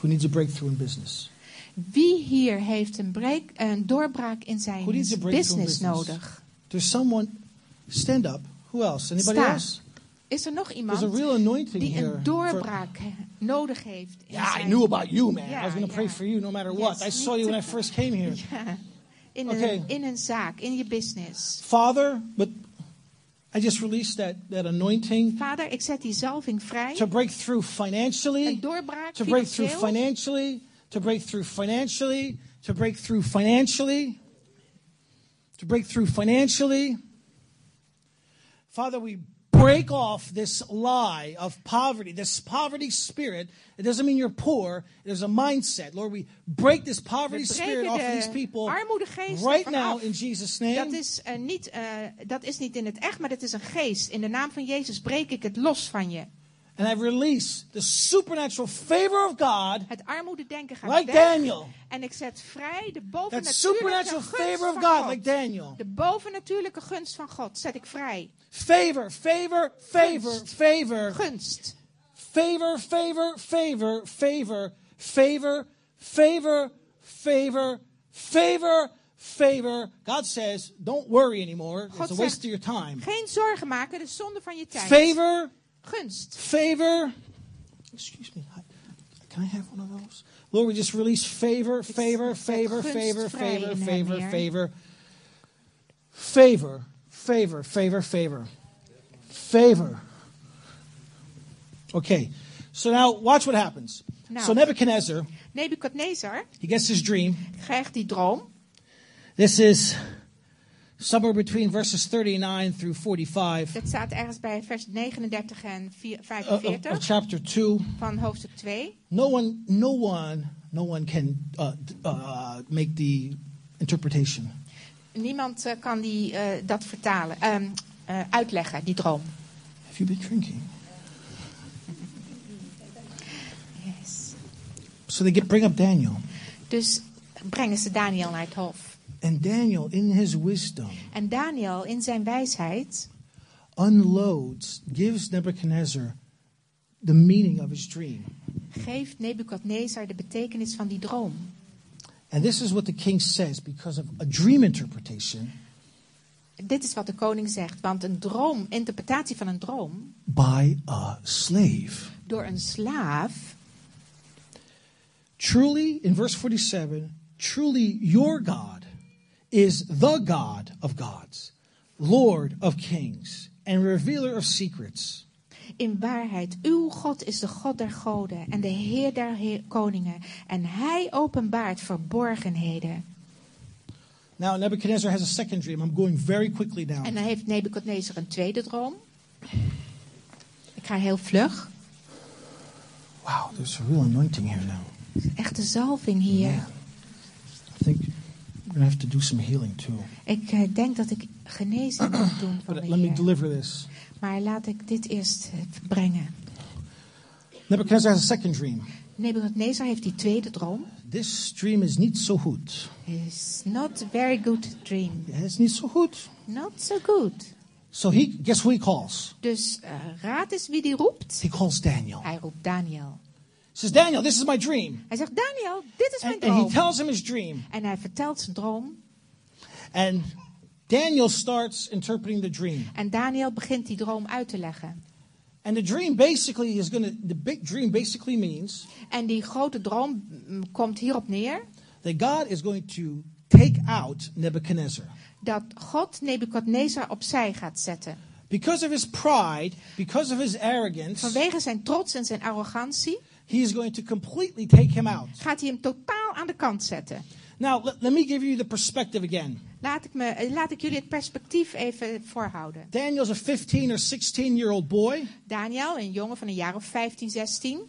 who needs a breakthrough in business? Wie hier heeft een, break, een doorbraak in zijn Who needs a breakthrough in business business? nodig? There's someone. Stand up. Who else? Anybody Sta. else? Is er nog iemand a real anointing die een doorbraak nodig heeft? In Yeah, I knew about you, man. Ja, I was going to pray ja. for you no matter Yes, what. I saw you when I first came here. Ja, in, Okay. een, in een zaak, in je business. Father, but I just released that, that anointing Vader, ik zet die zalving vrij. to break through financially, Een doorbraak to break through financially, to break through financially, to break through financially, to break through financially. Father, we break off this lie of poverty, this poverty spirit. It doesn't mean you're poor, there's a mindset. Lord, we break this poverty spirit off of these people right now af. in Jesus' Dat name. is, eh, niet, eh, dat is niet in het echt, maar dat is een geest. In de naam van Jezus breek ik het los van je. And I release the supernatural favor of God, Het armoededenken gaat like weg. Daniel. En ik zet vrij de bovennatuurlijke supernatural gunst favor of van God, God. like Daniel. De bovennatuurlijke gunst van God zet ik vrij. Favor, favor, favor, Gunst. favor, Gunst. favor, favor, favor, favor, favor, favor, favor, favor, favor. God says, don't worry anymore. It's a waste zegt- of your time. Geen zorgen maken, de zonde van je tijd. Favor, Gunst. favor. Excuse me. Can I have one of those? Lord, we just release favor, favor, favor, favor, favor, favor, favor. Favor, favor, favor, favor. Favor. Okay. So now watch what happens. Nou. So Nebuchadnezzar, Nebukadnezar he gets his dream. krijgt die droom. This is somewhere between verses 39 through 45 Dat staat ergens bij vers 39 en vier- of, of- 45 of chapter 2. van hoofdstuk 2. No one, no one, no one can uh, uh, make the interpretation. Niemand eh, kan die, eh, dat vertalen, eh, uitleggen, die droom. Have you been drinking? Yes. So they get bring up Daniel, Dus brengen ze Daniel naar het hof. And Daniel, in his wisdom, En Daniel in zijn wijsheid unloads, gives Nebuchadnezzar the meaning of his dream. geeft Nebukadnezar de betekenis van die droom. And this is what the king says because of a dream interpretation Dit is wat de koning zegt, want een droom, interpretatie van een droom by a slave. door een slaaf Truly, in verse 47, truly your God is the God of gods, Lord of kings, and revealer of secrets. In waarheid, uw God is de God der goden en de Heer der Heer- koningen. En hij openbaart verborgenheden. Now, Nebuchadnezzar has a second dream. I'm going very quickly En now. dan heeft Nebukadnezar een tweede droom. Ik ga heel vlug. Wow, there's a real anointing here now. Echte zalving hier. Yeah. I think we're going to have to do some healing too. Ik eh, denk dat ik genezing moet doen van But de let me deliver this. Maar laat ik dit eerst eh, brengen. Nebuchadnezzar has a second dream. Nebukadnezar heeft die tweede droom. This dream is niet so goed. Is not a very good dream. It's niet so goed. Not so good. So he, guess who he calls? Dus eh, raad eens wie die roept. He calls Daniel. Hij roept Daniel. Says, Daniel, this is my dream. Hij zegt, Daniel, dit is mijn And, and he droom. tells him his dream. En hij vertelt zijn droom. And Daniel starts interpreting the dream. En Daniel begint die droom uit te leggen. And the dream basically is going to, the big dream basically means En die grote droom mm, komt hierop neer. that God is going to take out Nebuchadnezzar. Dat God Nebukadnezar opzij gaat zetten. Because of his pride, because of his arrogance, Vanwege zijn trots en zijn arrogantie he is going to completely take him out. gaat hij hem totaal aan de kant zetten. Now, let, let me give you the perspective again. Laat ik, me, eh, laat ik jullie het perspectief even voorhouden. Daniel's a 15 or 16 year old boy. Daniel, een jongen van een jaar of 15, 16.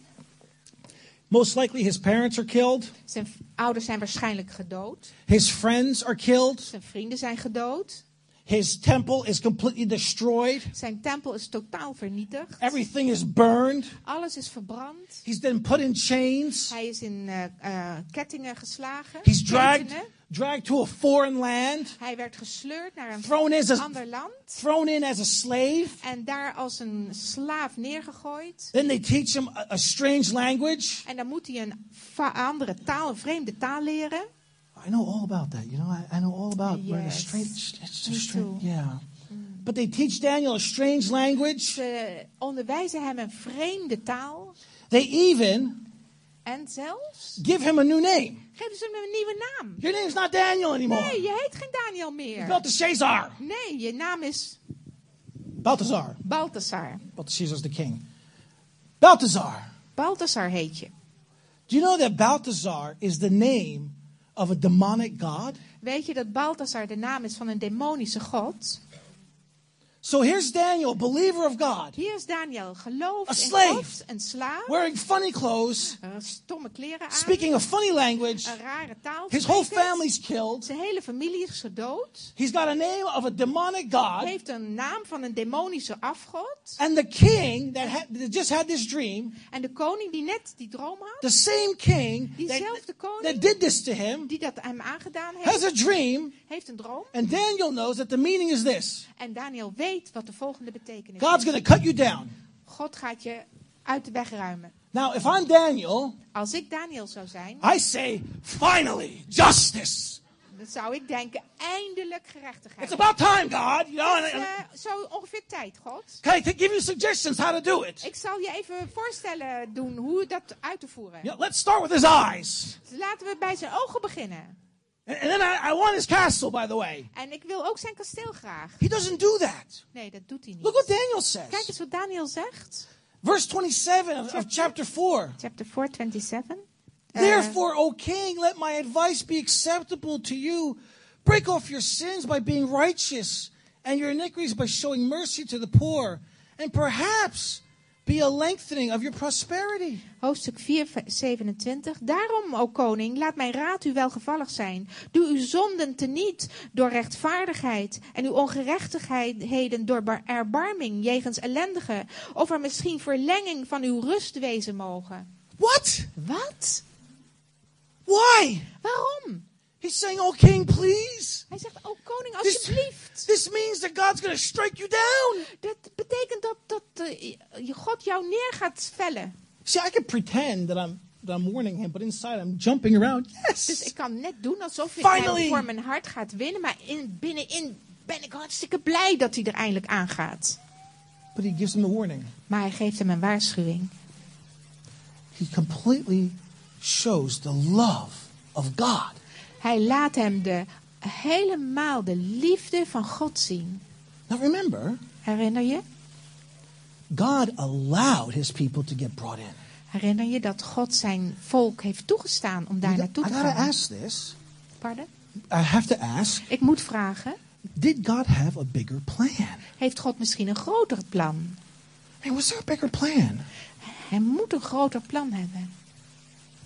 Most likely his parents are killed, Zijn ouders zijn waarschijnlijk gedood. his friends are killed, Zijn vrienden zijn gedood. His temple is completely destroyed, Zijn tempel is totaal vernietigd. everything is burned. Alles is verbrand. He's then put in chains. Hij is in eh, eh, kettingen geslagen. He's dragged, dragged to a foreign land, Hij werd gesleurd naar een thrown in, as, ander land. thrown in as a slave. En daar als een slaaf neergegooid. Then they teach him a, a strange language. En dan moet hij een andere taal, een vreemde taal leren. I know all about that. You know, I, I know all about where the Yes. strange. It's Me strange. too. Yeah. But they teach Daniel a strange language. Ze onderwijzen hem een vreemde taal. They even En zelfs give him a new name. geven ze hem een nieuwe naam. Your name's not Daniel anymore. Nee, je heet geen Daniel meer. Belteshazzar. Nee, je naam is Balthazar. Balthasar. Balthazar's the king. Balthazar. Balthasar heet je. Do you know that Balthazar is the name of god? Weet je dat Balthasar de naam is van een demonische god? So here's Daniel, believer of God, Hier is Daniel, geloof A in slave. God, een slaaf, wearing funny clothes, een stomme kleren aan, speaking a funny language. een rare taal. His whole family's killed. Zijn hele familie is gedood. He's got a name of a demonic god. Heeft een naam van een demonische afgod. And the king that, had, that just had this dream, En de koning die net die droom had, the same king Diezelfde that, koning? that did this to him, die dat hem aangedaan has a dream. heeft een droom. And Daniel knows that the meaning is this En Daniel weet wat de volgende betekenis God's is. going to cut you down. God gaat je uit de weg ruimen. Now, if I'm Daniel, Als ik Daniel zou zijn, I say, finally, justice. dan zou ik denken, eindelijk gerechtigheid. It's about time, God. You know, is eh, zo ongeveer tijd, God. can I give you suggestions how to do it? Ik zal je even voorstellen doen hoe dat uit te voeren. Yeah, let's start with his eyes. Dus laten we bij zijn ogen beginnen. And, then I, I want his castle, by the way. En ik wil ook zijn kasteel graag. He doesn't do that. Nee, dat doet hij Look what niet. Daniel Kijk says. eens wat Daniel zegt. Verse 27 of, of chapter 4. Chapter 4, 27. Eh, Therefore, O king, let my advice be acceptable to you. Break off your sins by being righteous, and your iniquities by showing mercy to the poor, and perhaps be a lengthening of your prosperity. Hoofdstuk 4, vers 27. Daarom, o koning, laat mijn raad u welgevallig zijn. Doe uw zonden teniet door rechtvaardigheid en uw ongerechtigheden door bar- erbarming jegens ellendigen. Of er misschien verlenging van uw rust wezen mogen. What? Wat? Why? Waarom? He's saying, Oh, king, please. Hij zegt, o koning, alsjeblieft. this means that God's going to strike you down. Dat betekent dat, dat je God jou neer gaat vellen. See, I can pretend that I'm, that I'm warning him, but inside I'm jumping around. Dus Yes. ik kan net doen alsof ik Finally. voor mijn hart gaat winnen. Maar in, binnenin ben ik hartstikke blij dat hij er eindelijk aangaat. But he gives him a warning. Maar hij geeft hem een waarschuwing. He completely shows the love of God. Hij laat hem de, helemaal de liefde van God zien. Now remember, Herinner je? God allowed his people to get brought in. Herinner je dat God zijn volk heeft toegestaan om daar naartoe te gotta gaan? ask this. Pardon? I have to ask Ik moet vragen, Did God have a bigger plan? heeft God misschien een groter plan? Hey, was there a bigger plan? Hij moet een groter plan hebben.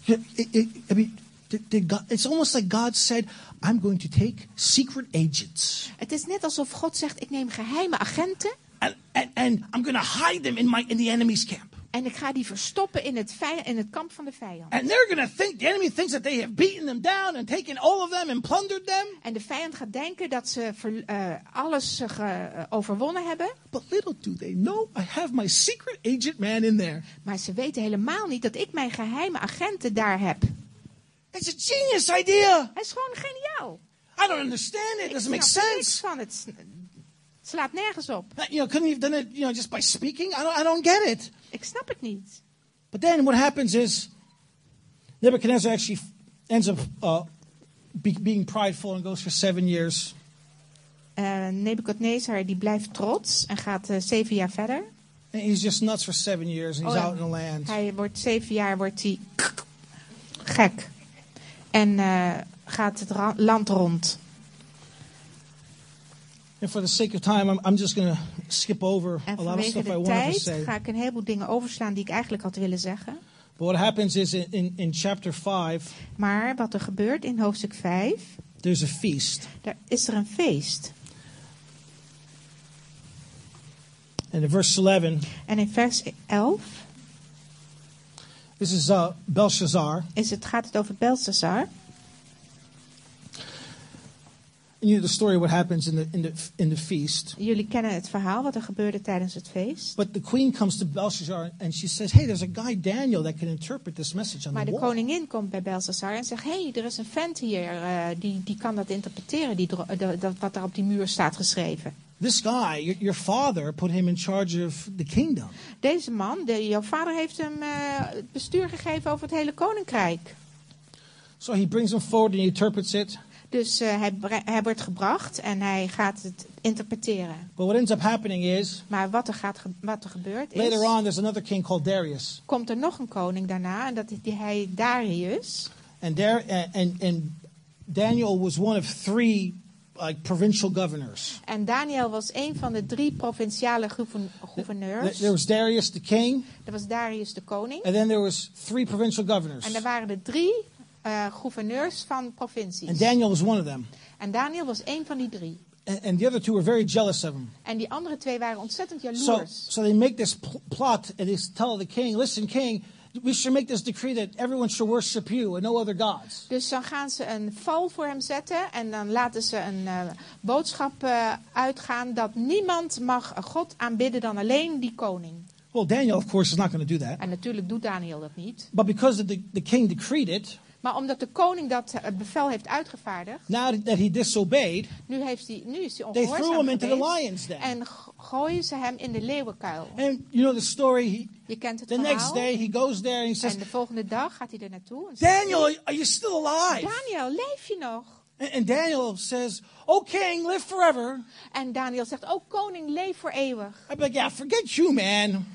Yeah, it- it- I mean, did, did God, it's almost like God said, I'm going to take secret agents Het is net alsof God zegt, ik neem geheime agenten and, and, and I'm going to hide them in, my, in the enemy's camp. en ik ga die verstoppen in het, in het kamp van de vijand. And they're going to think, the enemy thinks that they have beaten them down and taken all of them and plundered them. En de vijand gaat denken dat ze ver- eh, alles eh, ge- eh, overwonnen hebben. But little do they know, I have my secret agent man in there. Maar ze weten helemaal niet dat ik mijn geheime agenten daar heb. It's a genius idea. Hij is gewoon geniaal. I don't understand it. It doesn't make niks sense. van. Het het slaat nergens op. You know, couldn't he have done it, you know, just by speaking? I don't, I don't get it. Ik snap het niet. But then what happens is Nebuchadnezzar actually ends up uh, be, being prideful and goes for seven years. Eh Nebukadnezar die blijft trots en gaat eh, zeven jaar verder. And he's just nuts for seven years and he's Oh, out in the land. Hij wordt zeven jaar wordt hij gek. En eh, gaat het land rond. And for the sake of time, I'm, I'm just going to skip over En a lot of stuff I wanted to say. ga ik een heleboel dingen overslaan die ik eigenlijk had willen zeggen. But what happens is in, in, in chapter 5, Maar wat er gebeurt in hoofdstuk 5, there's a feast. daar is er een feest. And in verse 11, En in vers 11 this is uh, Belshazzar. is het, gaat het over Belshazzar. And you know the story what happens in the, in the, in the feast. Jullie kennen het verhaal wat er gebeurde tijdens het feest. But the queen comes to Belshazzar and she says, Hey, there's a guy, Daniel, that can interpret this message on Maar the de wall. koningin komt bij Belshazzar en zegt: hey, er is een vent hier eh, die, die kan dat interpreteren, die, de- dat, wat er op die muur staat geschreven. This guy, your, your father, put him in charge of the kingdom. Deze man, de, jouw vader heeft hem eh, het bestuur gegeven over het hele koninkrijk. So he brings him forward and he interprets it. Dus eh, hij, hij wordt gebracht en hij gaat het interpreteren. But what ends up happening is, Maar wat er, gaat, wat er gebeurt is, later on, there's another king called Darius. komt er nog een koning daarna en dat is die, hij Darius. And, Dar- and, and, and Daniel was one of three like provincial governors. En Daniel was een van de drie provinciale gouvern- gouverneurs. There was Darius the king, Dat was Darius de koning. and then there was three provincial governors. En er waren er drie eh, gouverneurs van provincies. And Daniel was one of them. En Daniel was één van die drie. And, and the other two were very jealous of him. En die andere twee waren ontzettend So, jaloers. so they make this pl- plot and they tell the king, listen, king, we should make this decree that everyone should worship you and no other gods. Dus dan gaan ze een val voor hem zetten en dan laten ze een eh, boodschap eh, uitgaan dat niemand mag God aanbidden dan alleen die koning. Well, Daniel, of course, is not going to do that. En natuurlijk doet Daniel dat niet. But because the, the king decreed it, Maar omdat de koning dat eh, bevel heeft uitgevaardigd, now that he disobeyed, nu, heeft hij, nu is hij they threw ongehoorzaam him into the lion's den. En gooien ze hem in de leeuwenkuil. And you know the story. He, Je kent het the next day, he goes there and he says, En de volgende dag gaat hij er naartoe. Daniel, are you still alive? Daniel, leef je nog? And, Daniel says, Oh, king, live forever. En Daniel zegt, oh koning, leef voor eeuwig. Be like, Yeah, forget you, man.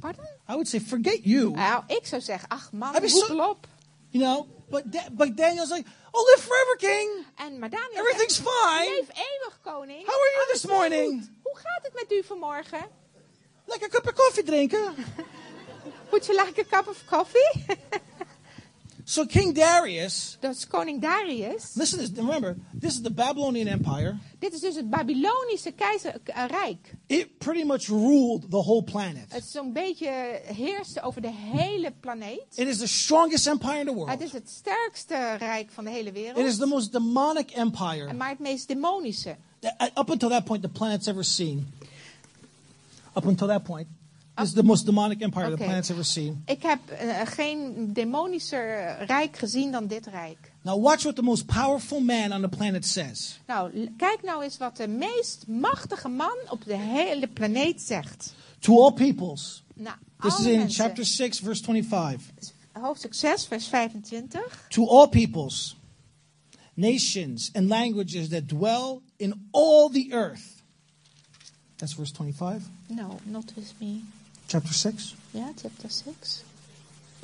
Pardon? I would say, Forget you. Nou, ik zou zeggen, ach man, hoepel op. You know, but, Da- but Daniel's like, Oh, live forever, king. En, maar Daniel Everything's zegt, fine. leef eeuwig koning. How are you Alles this is morning? goed. Hoe gaat het met u vanmorgen? Cup of coffee drinken. Would you like a cup of coffee? So King Darius, is koning Darius. listen to this. Remember, this is the Babylonian Empire. Dit is dus het Babylonische keizerrijk. It pretty much ruled the whole planet. Het zo'n beetje heerste over de hele planeet. It is the strongest empire in the Het world. is het sterkste rijk van de hele It is wereld. the most demonic empire Maar het meest demonische. that, up until that point the planet's ever seen. Up until that point, is the most demonic empire the Okay. planet's ever seen. Ik heb eh, geen demonischer rijk gezien dan dit rijk. Now watch what the most powerful man on the planet says. Nou, kijk nou eens wat de meest machtige man op de hele planeet zegt. To all peoples. Nou, This is in mensen. chapter 6, verse 25. Hoofdstuk 6, vers 25. To all peoples, nations, and languages that dwell in all the earth. That's verse 25, No, not with me. Chapter 6. Ja, chapter 6.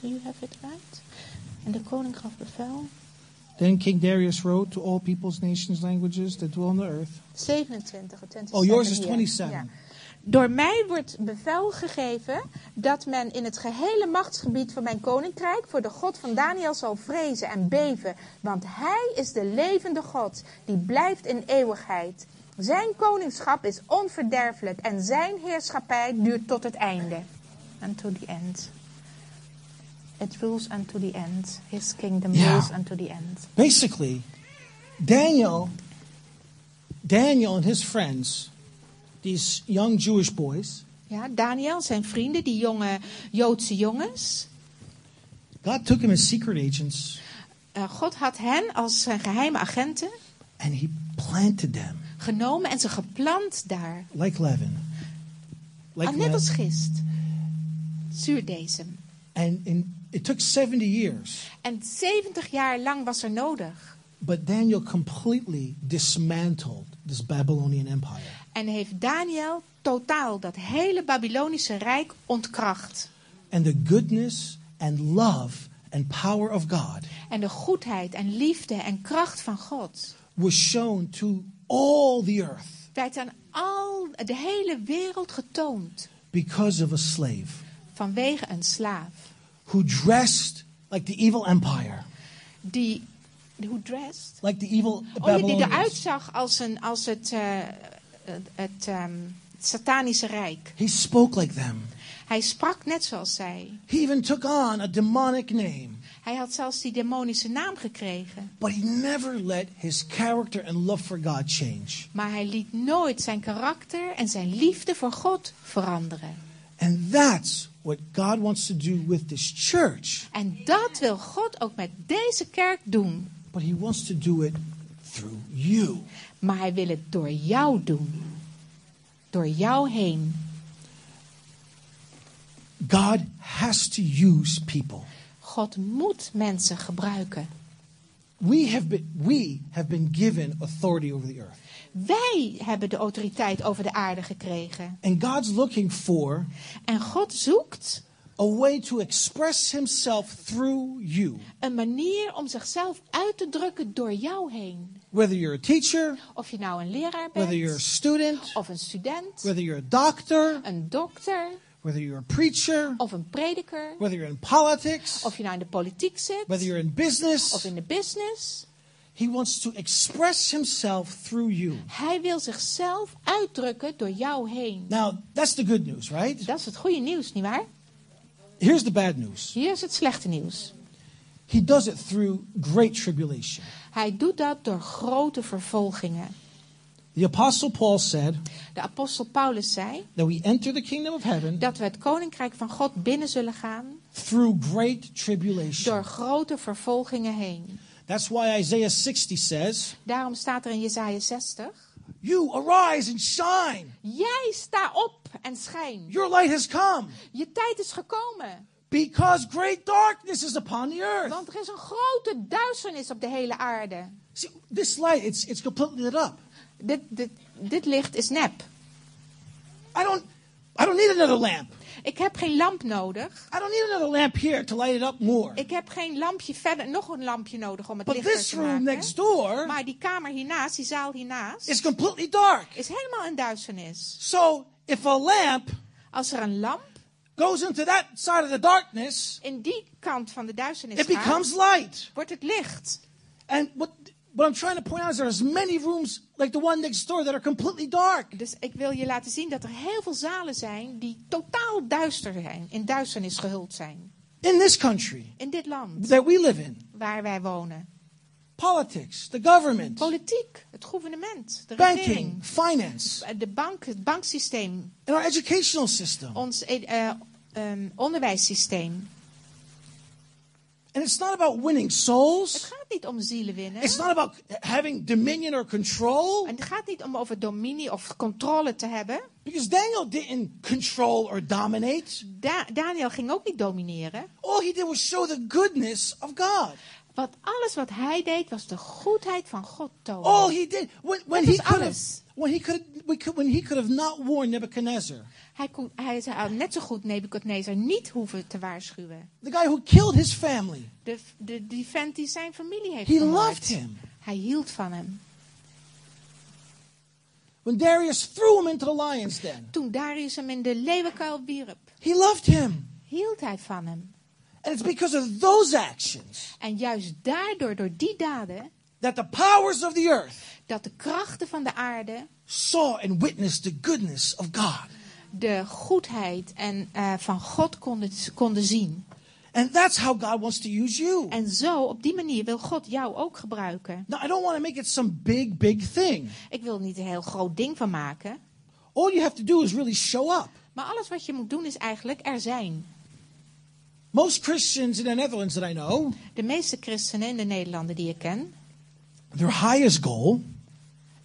Do you have it right? En de koning gaf bevel. Then King Darius wrote to all peoples, nations, languages that dwell on the earth. 27. 27 Oh, yours is hier. 27. Ja. Door mij wordt bevel gegeven dat men in het gehele machtsgebied van mijn koninkrijk voor de God van Daniel zal vrezen en beven. Want hij is de levende God die blijft in eeuwigheid. Zijn koningschap is onverderfelijk en zijn heerschappij duurt tot het einde. Unto the end. It rules unto the end. His kingdom Ja. rules unto the end. Basically, Daniel, Daniel and his friends, these young Jewish boys, Ja, Daniel, zijn vrienden, die jonge Joodse jongens. God took him as secret agents Uh, God had hen als zijn geheime agenten and he planted them genomen en ze geplant daar. like leaven. Like Ah, net als gist. Zuurdesem. And in, it took 70 years, En 70 jaar lang was er nodig. but Daniel completely dismantled this Babylonian empire. En heeft Daniel totaal dat hele Babylonische rijk ontkracht. And the goodness and love and power of God En de goedheid en liefde en kracht van God was shown to all the earth werd aan al de hele wereld getoond. because of a slave Vanwege een slaaf. who dressed like the evil empire, Die, hoe dressed? like the evil Oh, ja, die Babylonians. eruit zag als, een, als het, eh, het, ehm, satanische rijk. He spoke like them. Hij sprak net zoals zij. He even took on a demonic name, Hij had zelfs die demonische naam gekregen. but he never let his character and love for God change. Maar hij liet nooit zijn karakter en zijn liefde voor God veranderen. And that's what God wants to do with this church, En dat wil God ook met deze kerk doen. but he wants to do it through you. Maar hij wil het door jou doen. Door jou heen. God has to use people. God moet mensen gebruiken. We have been we have been given authority over the earth. Wij hebben de autoriteit over de aarde gekregen. And God's looking for En God zoekt a way to express himself through you. een manier om zichzelf uit te drukken door jou heen. Whether you're a teacher, Of je nou een leraar whether you're a bent, student, of een student, whether you're a doctor, een dokter, whether you're a preacher, of een prediker, whether you're in politics, of je nou in de politiek zit, whether you're in business, of in de business. he wants to express himself through you. Hij wil zichzelf uitdrukken door jou heen. Now, that's the good news, right? Dat is het goede nieuws, nietwaar? Here's the bad news. Hier is het slechte nieuws. He does it through great tribulation. Hij doet dat door grote vervolgingen. The Apostle Paul said De apostel Paulus zei that we enter the kingdom of heaven dat we het koninkrijk van God binnen zullen gaan through great tribulation. door grote vervolgingen heen. That's why Isaiah 60 says, Daarom staat er in Jesaja 60: You arise and shine. Jij sta op en schijn. Your light has come Je tijd is gekomen. because great darkness is upon the earth. Want er is een grote duisternis op de hele aarde. See, this light, it's, it's completely lit up. Dit, dit, dit licht is nep. I don't, I don't need another lamp. Ik heb geen lamp nodig. I don't need another lamp here to light it up more. Ik heb geen lampje verder, nog een lampje nodig om het But lichter this te room maken. next door Maar die kamer hiernaast, die zaal hiernaast, is completely dark. is helemaal in duisternis. So if a lamp Als er een lamp goes into that side of the darkness, in die kant van de duisternis it gaat, becomes light. wordt het licht. And what, what I'm trying to point out is there's many rooms like the one next door that are completely dark. Dus ik wil je laten zien dat er heel veel zalen zijn die totaal duister zijn, in duisternis gehuld zijn. In this country In dit land that we live in, waar wij wonen. politics, the government, Politiek, het gouvernement, de banking, regering, finance, de bank, het banksysteem, and our educational system. ons eh, ehm, onderwijssysteem. And it's not about winning Het souls. gaat niet om zielen winnen. It's not about having dominion or control. En het gaat niet om over dominie of controle te hebben. Because Daniel didn't control or dominate. Da- Daniel ging ook niet domineren. All he did was show the goodness of God. Want alles wat hij deed was de goedheid van God tonen. All he did when, he could alles. When he could we could when he could have not warned Nebuchadnezzar, Hij, kon, hij zou net zo goed Nebukadnezar niet hoeven te waarschuwen. the guy who killed his family. De, de, die vent die zijn familie heeft He vermoord. loved him. Hij hield van hem. When Darius threw him into the lion's den, Toen Darius hem in de leeuwenkuil wierp, he loved him. hield hij van hem. And it's because of those actions En juist daardoor, door die daden, that the powers of the earth dat de krachten van de aarde saw and witnessed the goodness of God. de goedheid en, eh, van God konden, konden zien. And that's how God wants to use you. En zo, op die manier, wil God jou ook gebruiken. Now, I don't want to make it some big, big thing. Ik wil er niet een heel groot ding van maken. All you have to do is really show up. Maar alles wat je moet doen is eigenlijk er zijn. Most Christians in the Netherlands that I know, De meeste christenen in de Nederlanden die ik ken, their highest goal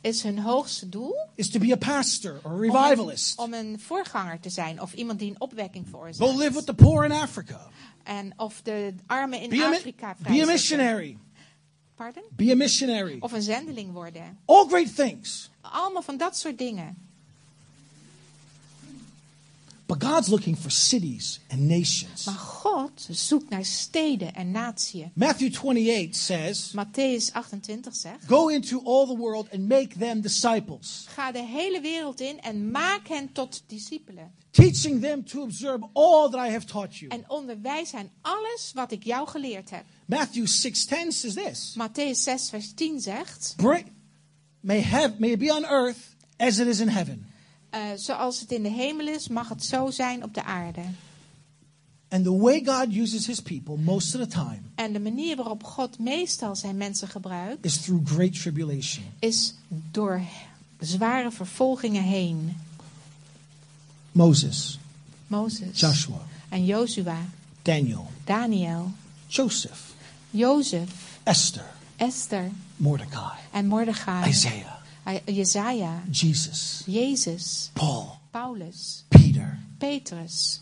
is hun hoogste doel is to be a pastor or a om revivalist. een, om een voorganger te zijn. Of iemand die een opwekking Go veroorzaakt. live with the poor in Africa. En of de armen in Be a, Afrika be a missionary. Pardon? Be a missionary. Of een zendeling worden. All great things. Allemaal van dat soort dingen. But God's looking for cities and nations. Maar God zoekt naar steden en natieën. Matthew 28 says, Matthäus 28 zegt. Go into all the world and make them disciples, Ga de hele wereld in en maak hen tot discipelen. teaching them to observe all that I have taught you. En onderwijs hen alles wat ik jou geleerd heb. Matthew 6:10 says this. Matthäus 6 vers 10 zegt. Bring, may, have, may it be on earth as it is in heaven. Eh, zoals het in de hemel is, mag het zo zijn op de aarde. And the way God uses his people most of the time En de manier waarop God meestal zijn mensen gebruikt, is through great tribulation. is door zware vervolgingen heen. Moses, Mozes Joshua, en Jozua, Daniel, Daniel, Joseph, Jozef, Esther, Esther Mordecai, en Mordechai, Isaiah, Jezaja, Jesus, Jezus, Paul, Paulus, Peter. Petrus.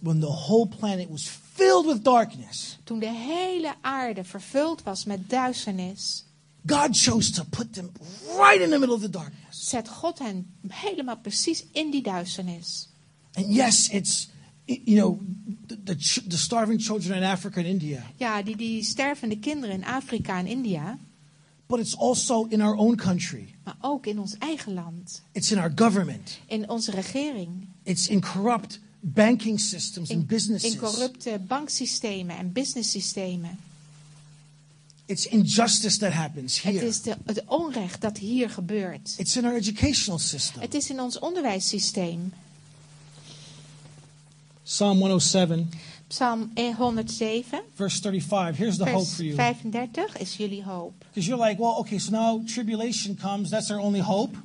When the whole planet was filled with darkness, Toen de hele aarde vervuld was met duisternis, God chose to put them right in the middle of the darkness. zet God hen helemaal precies in die duisternis. And yes, it's, you know, the, the, the starving children in Africa and India, Ja, die, die stervende kinderen in Afrika en India, but it's also in our own country. maar ook in ons eigen land, It's in our government. in onze regering, It's in corrupt banking systems and in, businesses. in corrupte banksystemen en businesssystemen. It's injustice that happens Het here. is de, het onrecht dat hier gebeurt. It's in our educational system. Het is in ons onderwijssysteem. Psalm 107 Psalm 107, verse 35. Here's the hope for you. 35 is jullie hoop. Because you're like, well, okay, so now tribulation comes. That's our only hope.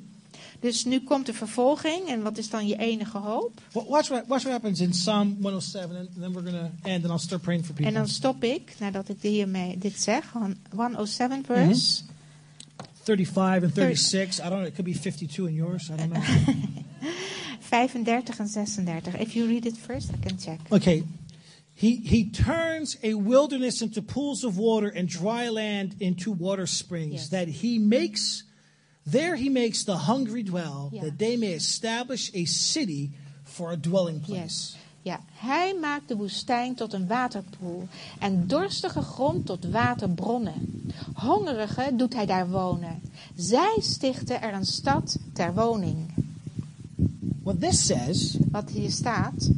Dus nu komt de vervolging en wat is dan je enige hoop? Wa- Watch what, watch what happens in Psalm 107, and then we're going to end, and I'll start praying for En people. dan stop ik, nadat ik hiermee dit zeg, van 107 verse. 35 and 36. I don't know. It could be 52 in yours. I don't know. 35 en 36. If you read it first, I can check. Okay. He, he turns a wilderness into pools of water and dry land into water springs, Yes. that he makes, there he makes the hungry dwell, Ja. that they may establish a city for a dwelling place. Yes. Ja, hij maakt de woestijn tot een waterpoel en dorstige grond tot waterbronnen. Hongerigen doet hij daar wonen. Zij stichten er een stad ter woning. What this says Wat hier staat,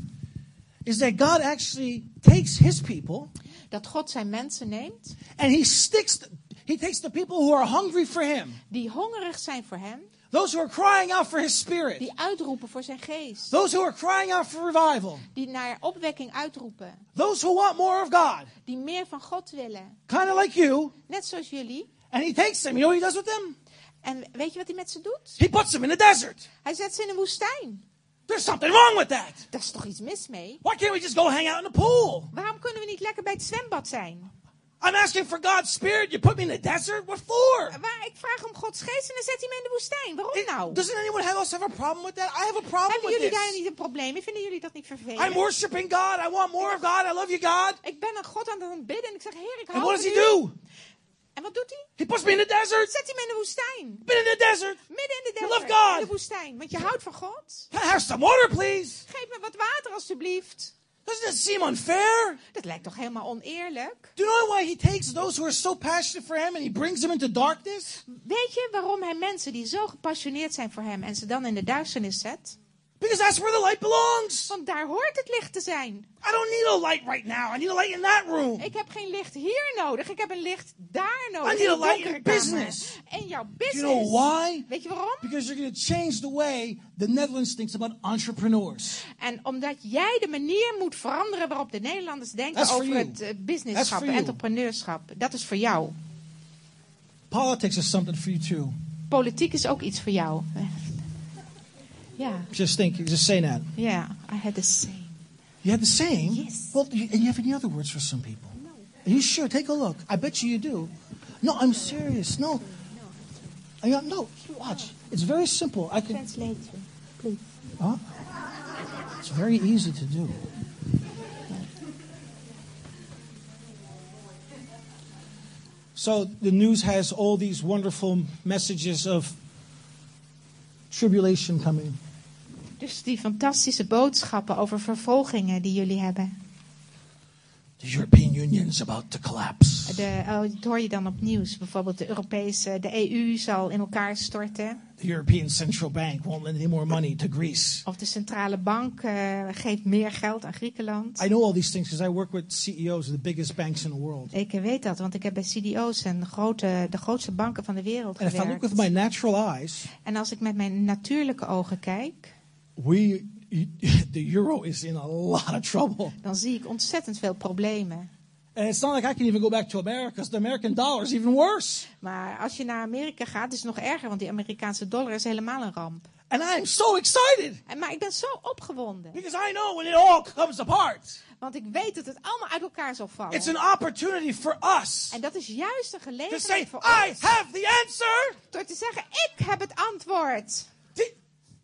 is that God actually takes his people dat God zijn mensen neemt and he sticks, he takes the people who are hungry for him, die hongerig zijn voor hem, those who are crying out for his spirit, die uitroepen voor zijn geest, those who are crying out for revival, die naar opwekking uitroepen, those who want more of God, die meer van God willen. kind of like you. Net zoals jullie. And he takes them. You know what he does with them? En weet je wat hij met ze doet? He puts them in the desert. Hij zet ze in een woestijn. There's something wrong with that. Daar is toch iets mis mee? Why can't we just go hang out in the pool? Waarom kunnen we niet lekker bij het zwembad zijn? I'm asking for God's spirit. You put me in the desert? What for? Waar ik vraag om Gods geest en dan zet hij me in de woestijn. Waarom It- nou? doesn't anyone else have a problem with that? I have a problem Hebben with jullie daar niet een probleem mee? Vinden jullie dat niet I'm vervelend? worshiping God. I want more of God. I love you, God. Ik ben aan God aan het bidden en ik zeg, Heer, ik And hou what does van he u. do? En wat doet hij? He puts me in the desert. Zet hij me in de woestijn. Been in the desert. Midden in de You desert. love God. In de woestijn. Want je houdt van God. Have some water, please? Geef me wat water alstublieft. Doesn't it seem unfair? Dat lijkt toch helemaal oneerlijk? Do you know why he takes those who are so passionate for him and he brings them into darkness? Weet je waarom hij mensen die zo gepassioneerd zijn voor hem en ze dan in de duisternis zet? Because that's where the light belongs. Want daar hoort het licht te zijn. I don't need a light right now. I need a light in that room. Ik heb geen licht hier nodig. Ik heb een licht daar nodig. I need a light in business. In jouw Do business. you know why? Weet je waarom? Because you're going to change the way the Netherlands thinks about entrepreneurs. En omdat jij de manier moet veranderen waarop de Nederlanders denken That's over het That's businesschap, entrepreneurschap. Dat is voor jou. Politics is something for you too. Politiek is ook iets voor jou. Ja, Just think, just saying that. Yeah, I had the same. You had the same? Yes. Well, you, and you have any other words for some people? No. Are you sure? Take a look. I bet you you do. No, I'm serious. No. I got, no, watch. It's very simple. I can. Translate, please. Huh? It's very easy to do. So the news has all these wonderful messages of tribulation coming. Dus die fantastische boodschappen over vervolgingen die jullie hebben. The European Union's about to collapse. De, oh, dat hoor je dan op nieuws. Bijvoorbeeld de Europese, de EU zal in elkaar storten. The European Central Bank won't lend any more money to Greece. Of de centrale bank eh, geeft meer geld aan Griekenland. I know all these things because I work with CEOs of the biggest banks in the world. Ik weet dat, want ik heb bij CDO's en de, grote, de grootste banken van de wereld And if I look with gewerkt. my natural eyes, En als ik met mijn natuurlijke ogen kijk, we the euro is in a lot of trouble. dan zie ik ontzettend veel problemen. And it's not like I can even go back to America because the American dollar is even worse. Maar als je naar Amerika gaat, is het nog erger, want die Amerikaanse dollar is helemaal een ramp. And I am so excited En, maar ik ben zo opgewonden, because I know when it all comes apart, want ik weet dat het allemaal uit elkaar zal vallen. it's an opportunity for us En dat is juist een to say, gelegenheid voor I ons have the answer. door te zeggen, ik heb het antwoord.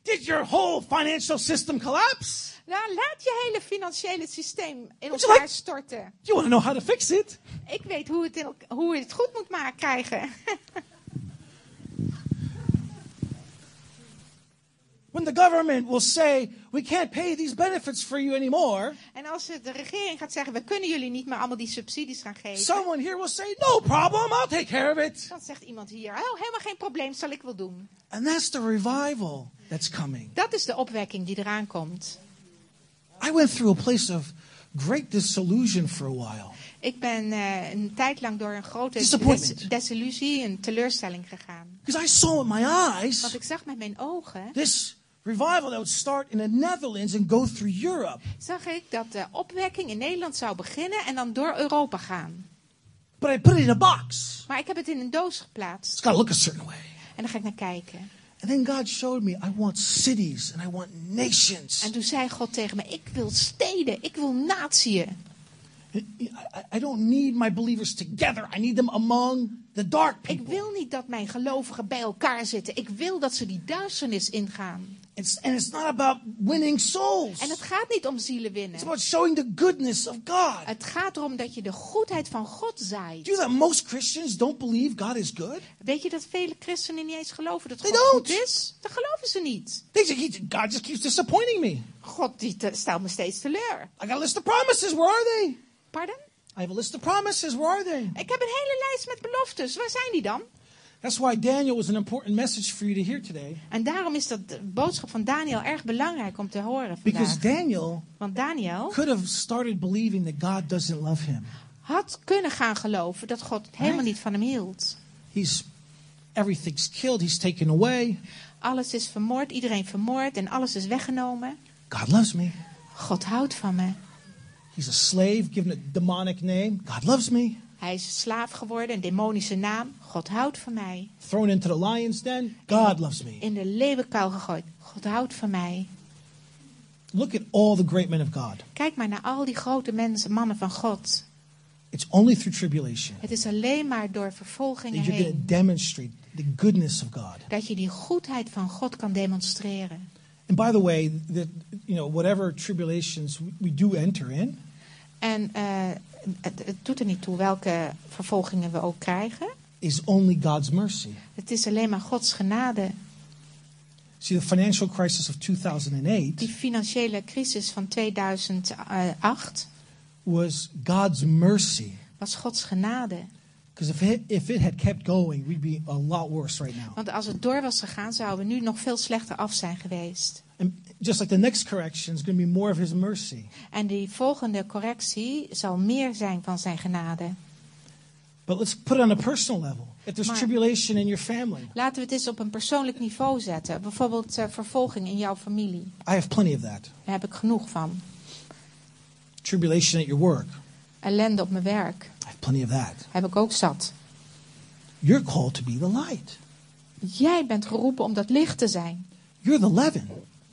Did, your whole financial system collapse? Nou, laat je hele financiële systeem in Would you elkaar like- storten. You want to know how to fix it? Ik weet hoe, het in, hoe je het goed moet maken krijgen. When the government will say, we can't pay these benefits for you anymore, En als de regering gaat zeggen, we kunnen jullie niet meer allemaal die subsidies gaan geven. someone here will say, no problem, I'll take care of it. Dan zegt iemand hier, oh, helemaal geen probleem, zal ik wel doen. And that's the revival that's coming. Dat is de opwekking die eraan komt. I went through a place of great disillusion for a while. Ik ben eh, een tijd lang door een grote des- desillusie, een teleurstelling gegaan. Because I saw with my Want eyes ik zag met mijn ogen this revival that would start in the Netherlands and go through Europe. zag ik dat de opwekking in Nederland zou beginnen en dan door Europa gaan. But I put it in a box. Maar ik heb het in een doos It's geplaatst. got to look a certain way. En daar ga ik naar kijken. And then God showed me I want cities and I want nations. En toen zei God tegen me, ik wil steden, ik wil natieën. I, don't need my believers together. I need them among the dark Ik people. wil niet dat mijn gelovigen bij elkaar zitten. Ik wil dat ze die duisternis ingaan. It's, and it's not about winning souls. En het gaat niet om zielen It's winnen. about showing the goodness of God. Het gaat erom dat je de goedheid van God Do you zaait. know that most Christians don't believe God is good? Weet je dat vele christenen niet eens geloven dat They God don't. goed is? Dat geloven ze niet. They say, "He- God just keeps disappointing me. God die te- stelt me steeds teleur. I got a list of promises. Where are they? Pardon? I have a list of promises. Where are they? Ik heb een hele lijst met beloftes. Waar zijn die dan? That's why Daniel was an important message for you to hear today. En daarom is dat de boodschap van Daniel erg belangrijk om te horen Because vandaag. Daniel Want Daniel could have started believing that God doesn't love him. had kunnen gaan geloven dat God helemaal niet van hem hield. He's everything's killed, he's taken away. Alles is vermoord, iedereen vermoord en alles is weggenomen. God loves me. God houdt van me. He's a slave given a demonic name. God loves me. Hij is slaaf geworden, een demonische naam. God houdt van mij. Thrown into the lion's den. God loves me. In de leeuwenkuil gegooid. God houdt van mij. Look at all the great men of God. Kijk maar naar al die grote mensen, mannen van God. It's only through tribulation Het is alleen maar door vervolgingen that you're going heen to demonstrate the goodness of God. dat je die goedheid van God kan demonstreren. And by the way, that you know, whatever tribulations we- do enter in, En eh, het, het doet er niet toe welke vervolgingen we ook krijgen. is only God's mercy. Het is alleen maar Gods genade. See, the financial crisis of Die 2008 financiële crisis van 2008 was God's mercy. was Gods genade. Because if it, if it had kept going, we'd be a lot worse right now. Want als het door was gegaan, zouden we nu nog veel slechter af zijn geweest. And just like the next correction is going to be more of His mercy. En die volgende correctie zal meer zijn van zijn genade. But let's put it on a personal level. If there's Maar- tribulation in your family, Laten we het eens op een persoonlijk niveau zetten. Bijvoorbeeld eh, vervolging in jouw familie. I have plenty of that. Daar heb ik genoeg van. Tribulation at your work, Ellende op mijn werk. I have plenty of that. Heb ik ook zat. You're called to be the light. Jij bent geroepen om dat licht te zijn. You're the leaven.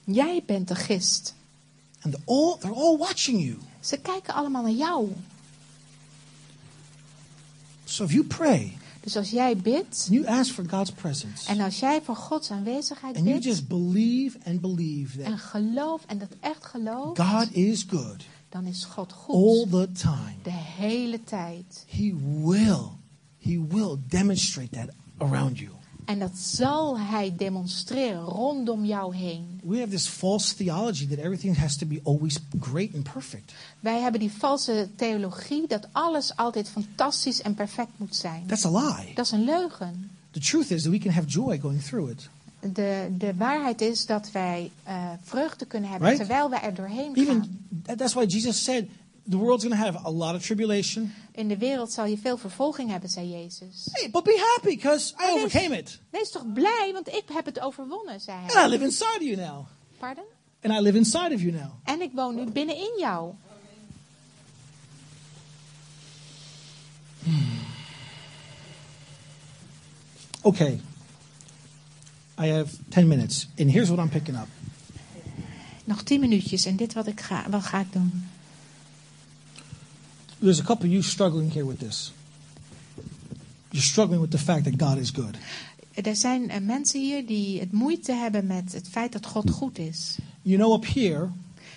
Jij bent de gist. And they're all, they're all watching you. Ze kijken allemaal naar jou. So if you pray Dus als jij bidt and you ask for God's presence, en als jij voor Gods aanwezigheid and you bidt just believe and believe en that geloof en dat echt gelooft, God is good dan is God all goed. the time, De hele tijd. He will, He will demonstrate that around you. En dat zal Hij demonstreren rondom jou heen. We have this false theology that everything has to be always great and perfect. Wij hebben die valse theologie dat alles altijd fantastisch en perfect moet zijn. That's a lie. Dat is een leugen. The truth is that we can have joy going through it. De, de waarheid is dat wij eh, vreugde kunnen hebben Right? terwijl wij er doorheen gaan. Even that- that's why Jesus said the world's going to have a lot of tribulation. In de wereld zal je veel vervolging hebben, zei Jezus. Hey, but be happy because I Wees- overcame it. Wees toch blij, want ik heb het overwonnen, zei And I hij. live inside of you now. Pardon? And I live inside of you now. En ik woon nu binnenin jou. Okay. I have 10 minutes. And here's what I'm picking up. Nog tien minuutjes en dit wat, ik ga, wat ga ik doen. There's a couple of you struggling here with this. You're struggling with the fact that God is good. Er zijn eh, mensen hier die het moeite hebben met het feit dat God goed is. You know up here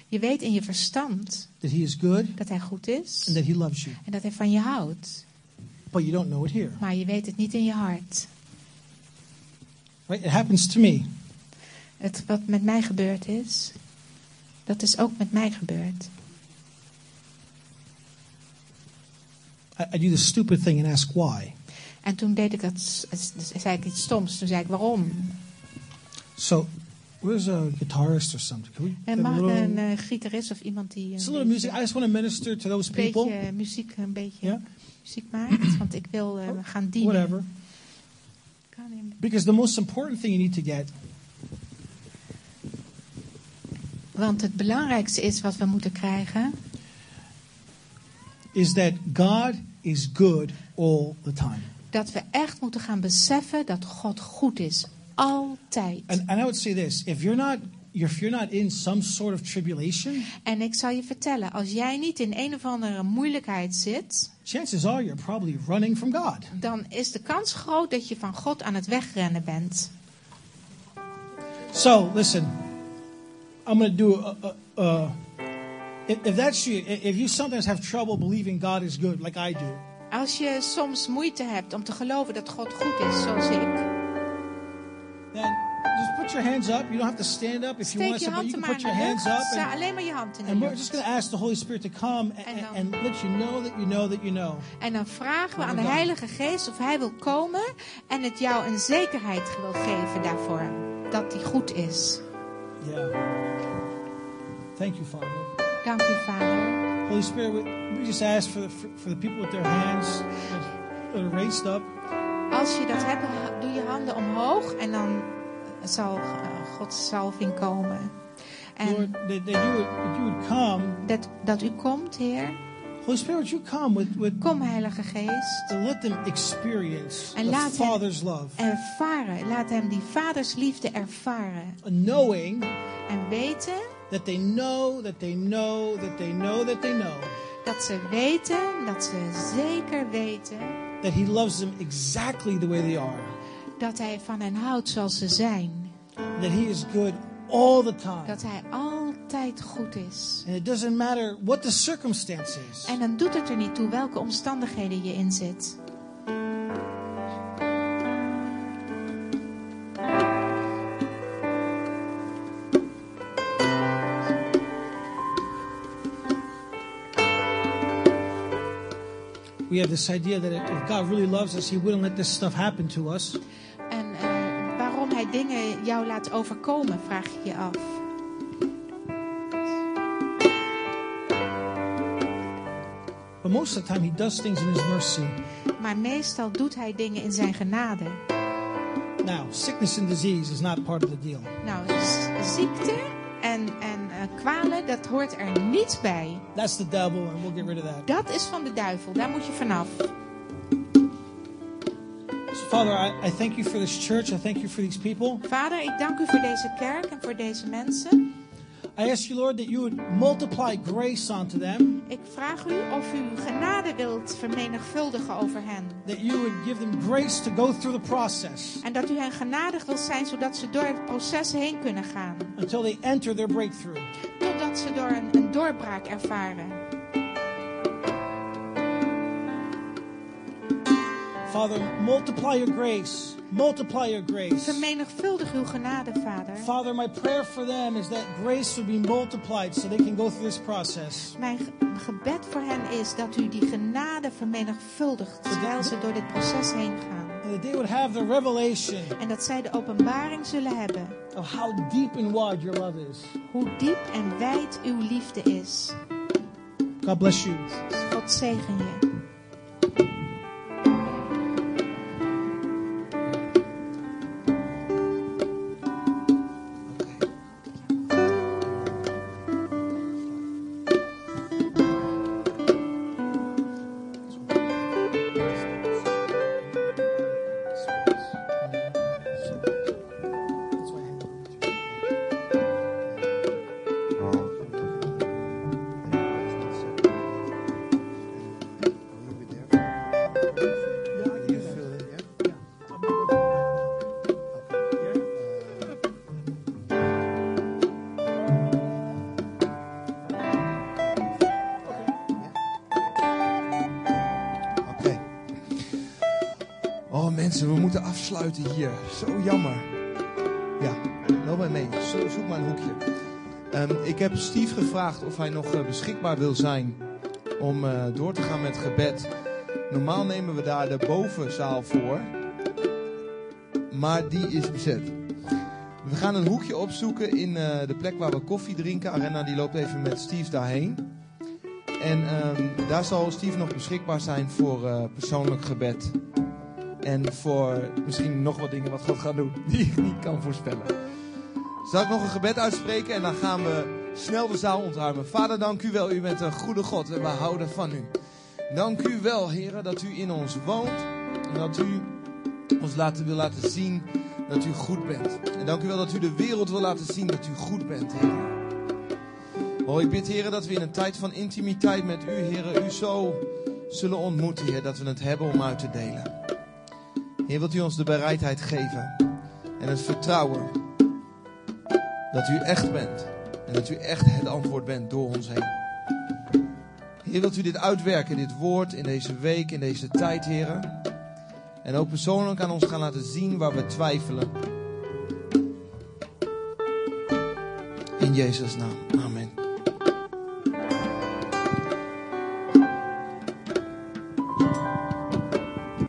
Je weet in je verstand that He is good dat Hij goed is and that He loves you. en dat Hij van je houdt. But you don't know it here. Maar je weet het niet in je hart. Right? It happens to me. Het wat met mij gebeurd is, dat is ook met mij gebeurd. I, I do the stupid thing and ask why. En toen deed ik dat, zei ik iets stoms. Toen zei ik waarom. So, where's a guitarist or something? Can we En a mag little, een eh, gitarist of iemand die just a een little music? I just want to minister to those een people. beetje muziek, een beetje Yeah, muziek maakt. Want ik wil eh, gaan dienen. whatever. Because the most important thing you need to get Want het belangrijkste is wat we moeten krijgen, is that God is good all the time. dat we echt moeten gaan beseffen dat God goed is. Altijd. And, and I would say this: if you're not if you're not in some sort of tribulation, En ik zal je vertellen, als jij niet in een of andere moeilijkheid zit, chances are you're probably running from God. dan is de kans groot dat je van God aan het wegrennen bent. So listen, I'm going to do a. a, a if, if that's you, if you sometimes have trouble believing God is good, like I do, Als je soms moeite hebt om te geloven dat God goed is, zoals ik, then just put your hands up. You don't have to stand up if you want to, but you can put your hands up. And, alleen maar je hand in de and we're just going to ask the Holy Spirit to come and, En dan- and, and let you know that you know that you know. En dan vragen we aan de? Heilige Geest of Hij wil komen en het jou een zekerheid wil geven daarvoor. Dat Hij goed is. Yeah. Thank you, Father. Dank u, Vader. Holy Spirit, we, we just ask for the, for, the people with their hands that are raised up. Als je dat hebt, doe je handen omhoog en dan zal eh, Gods salving komen. En Lord, that, that, you would, that you would come. dat, dat u komt, Heer. Holy Spirit, you come with, with Kom, Heilige Geest. and let them experience En the laat hen- Father's love. Ervaren. Laat hem die vaders liefde ervaren. Knowing En weten that they know, that they know, that they know, that they know dat ze weten, dat ze zeker weten that He loves them exactly the way they are. dat hij van hen houdt zoals ze zijn. That He is good all the time. Dat hij altijd goed is. And it doesn't matter what the circumstance is. En dan doet het er niet toe welke omstandigheden je in zit. We have this idea that if God really loves us, He wouldn't let this stuff happen to us. En eh, waarom hij dingen jou laat overkomen, vraag je je af. But most of the time, He does things in His mercy. Maar meestal doet hij dingen in zijn genade. Now, sickness and disease is not part of the deal. Nou, ziekte en, en kwalen, dat hoort er niet bij. That's the devil, and we'll get rid of that. Dat is van de duivel, daar moet je vanaf. Father, I, I thank you for this church. I thank you for these people. Vader, ik dank u voor deze kerk en voor deze mensen. I ask you, Lord, that you would multiply grace onto them, Ik vraag u of u genade wilt vermenigvuldigen over hen. that you would give them grace to go through the process En dat u hen genadig wilt zijn, zodat ze door het proces heen kunnen gaan. until they enter their breakthrough. Totdat ze door een, een doorbraak ervaren. Father, multiply your grace. Multiply your grace. Vermenigvuldig uw genade, Vader. Father, my prayer for them is that grace would be multiplied so they can go through this process. Mijn ge- gebed voor hen is dat u die genade vermenigvuldigt terwijl ze door dit proces heen gaan. And that they would have the revelation En dat zij de openbaring zullen hebben of how deep and wide your love is. hoe diep en wijd uw liefde is. God bless you. God zegen je. Afsluiten hier. Zo jammer. Ja, loop maar mee. Zo, zoek maar een hoekje. Ehm, ik heb Steve gevraagd of hij nog eh, beschikbaar wil zijn om eh, door te gaan met gebed. Normaal nemen we daar de bovenzaal voor. Maar die is bezet. We gaan een hoekje opzoeken in eh, de plek waar we koffie drinken. Arena die loopt even met Steve daarheen. En ehm, daar zal Steve nog beschikbaar zijn voor eh, persoonlijk gebed. En voor misschien nog wat dingen wat God gaat doen die ik niet kan voorspellen. Zal ik nog een gebed uitspreken en dan gaan we snel de zaal ontruimen. Vader, dank u wel. U bent een goede God en we houden van u. Dank u wel, heren, dat u in ons woont. En dat u ons laten, wil laten zien dat u goed bent. En dank u wel dat u de wereld wil laten zien dat u goed bent, heren. Oh, ik bid, heren, dat we in een tijd van intimiteit met u, heren, u zo zullen ontmoeten, dat we het hebben om uit te delen. Heer, wilt u ons de bereidheid geven en het vertrouwen dat u echt bent en dat u echt het antwoord bent door ons heen. Heer, wilt u dit uitwerken, dit woord in deze week, in deze tijd, heren. En ook persoonlijk aan ons gaan laten zien waar we twijfelen. In Jezus' naam.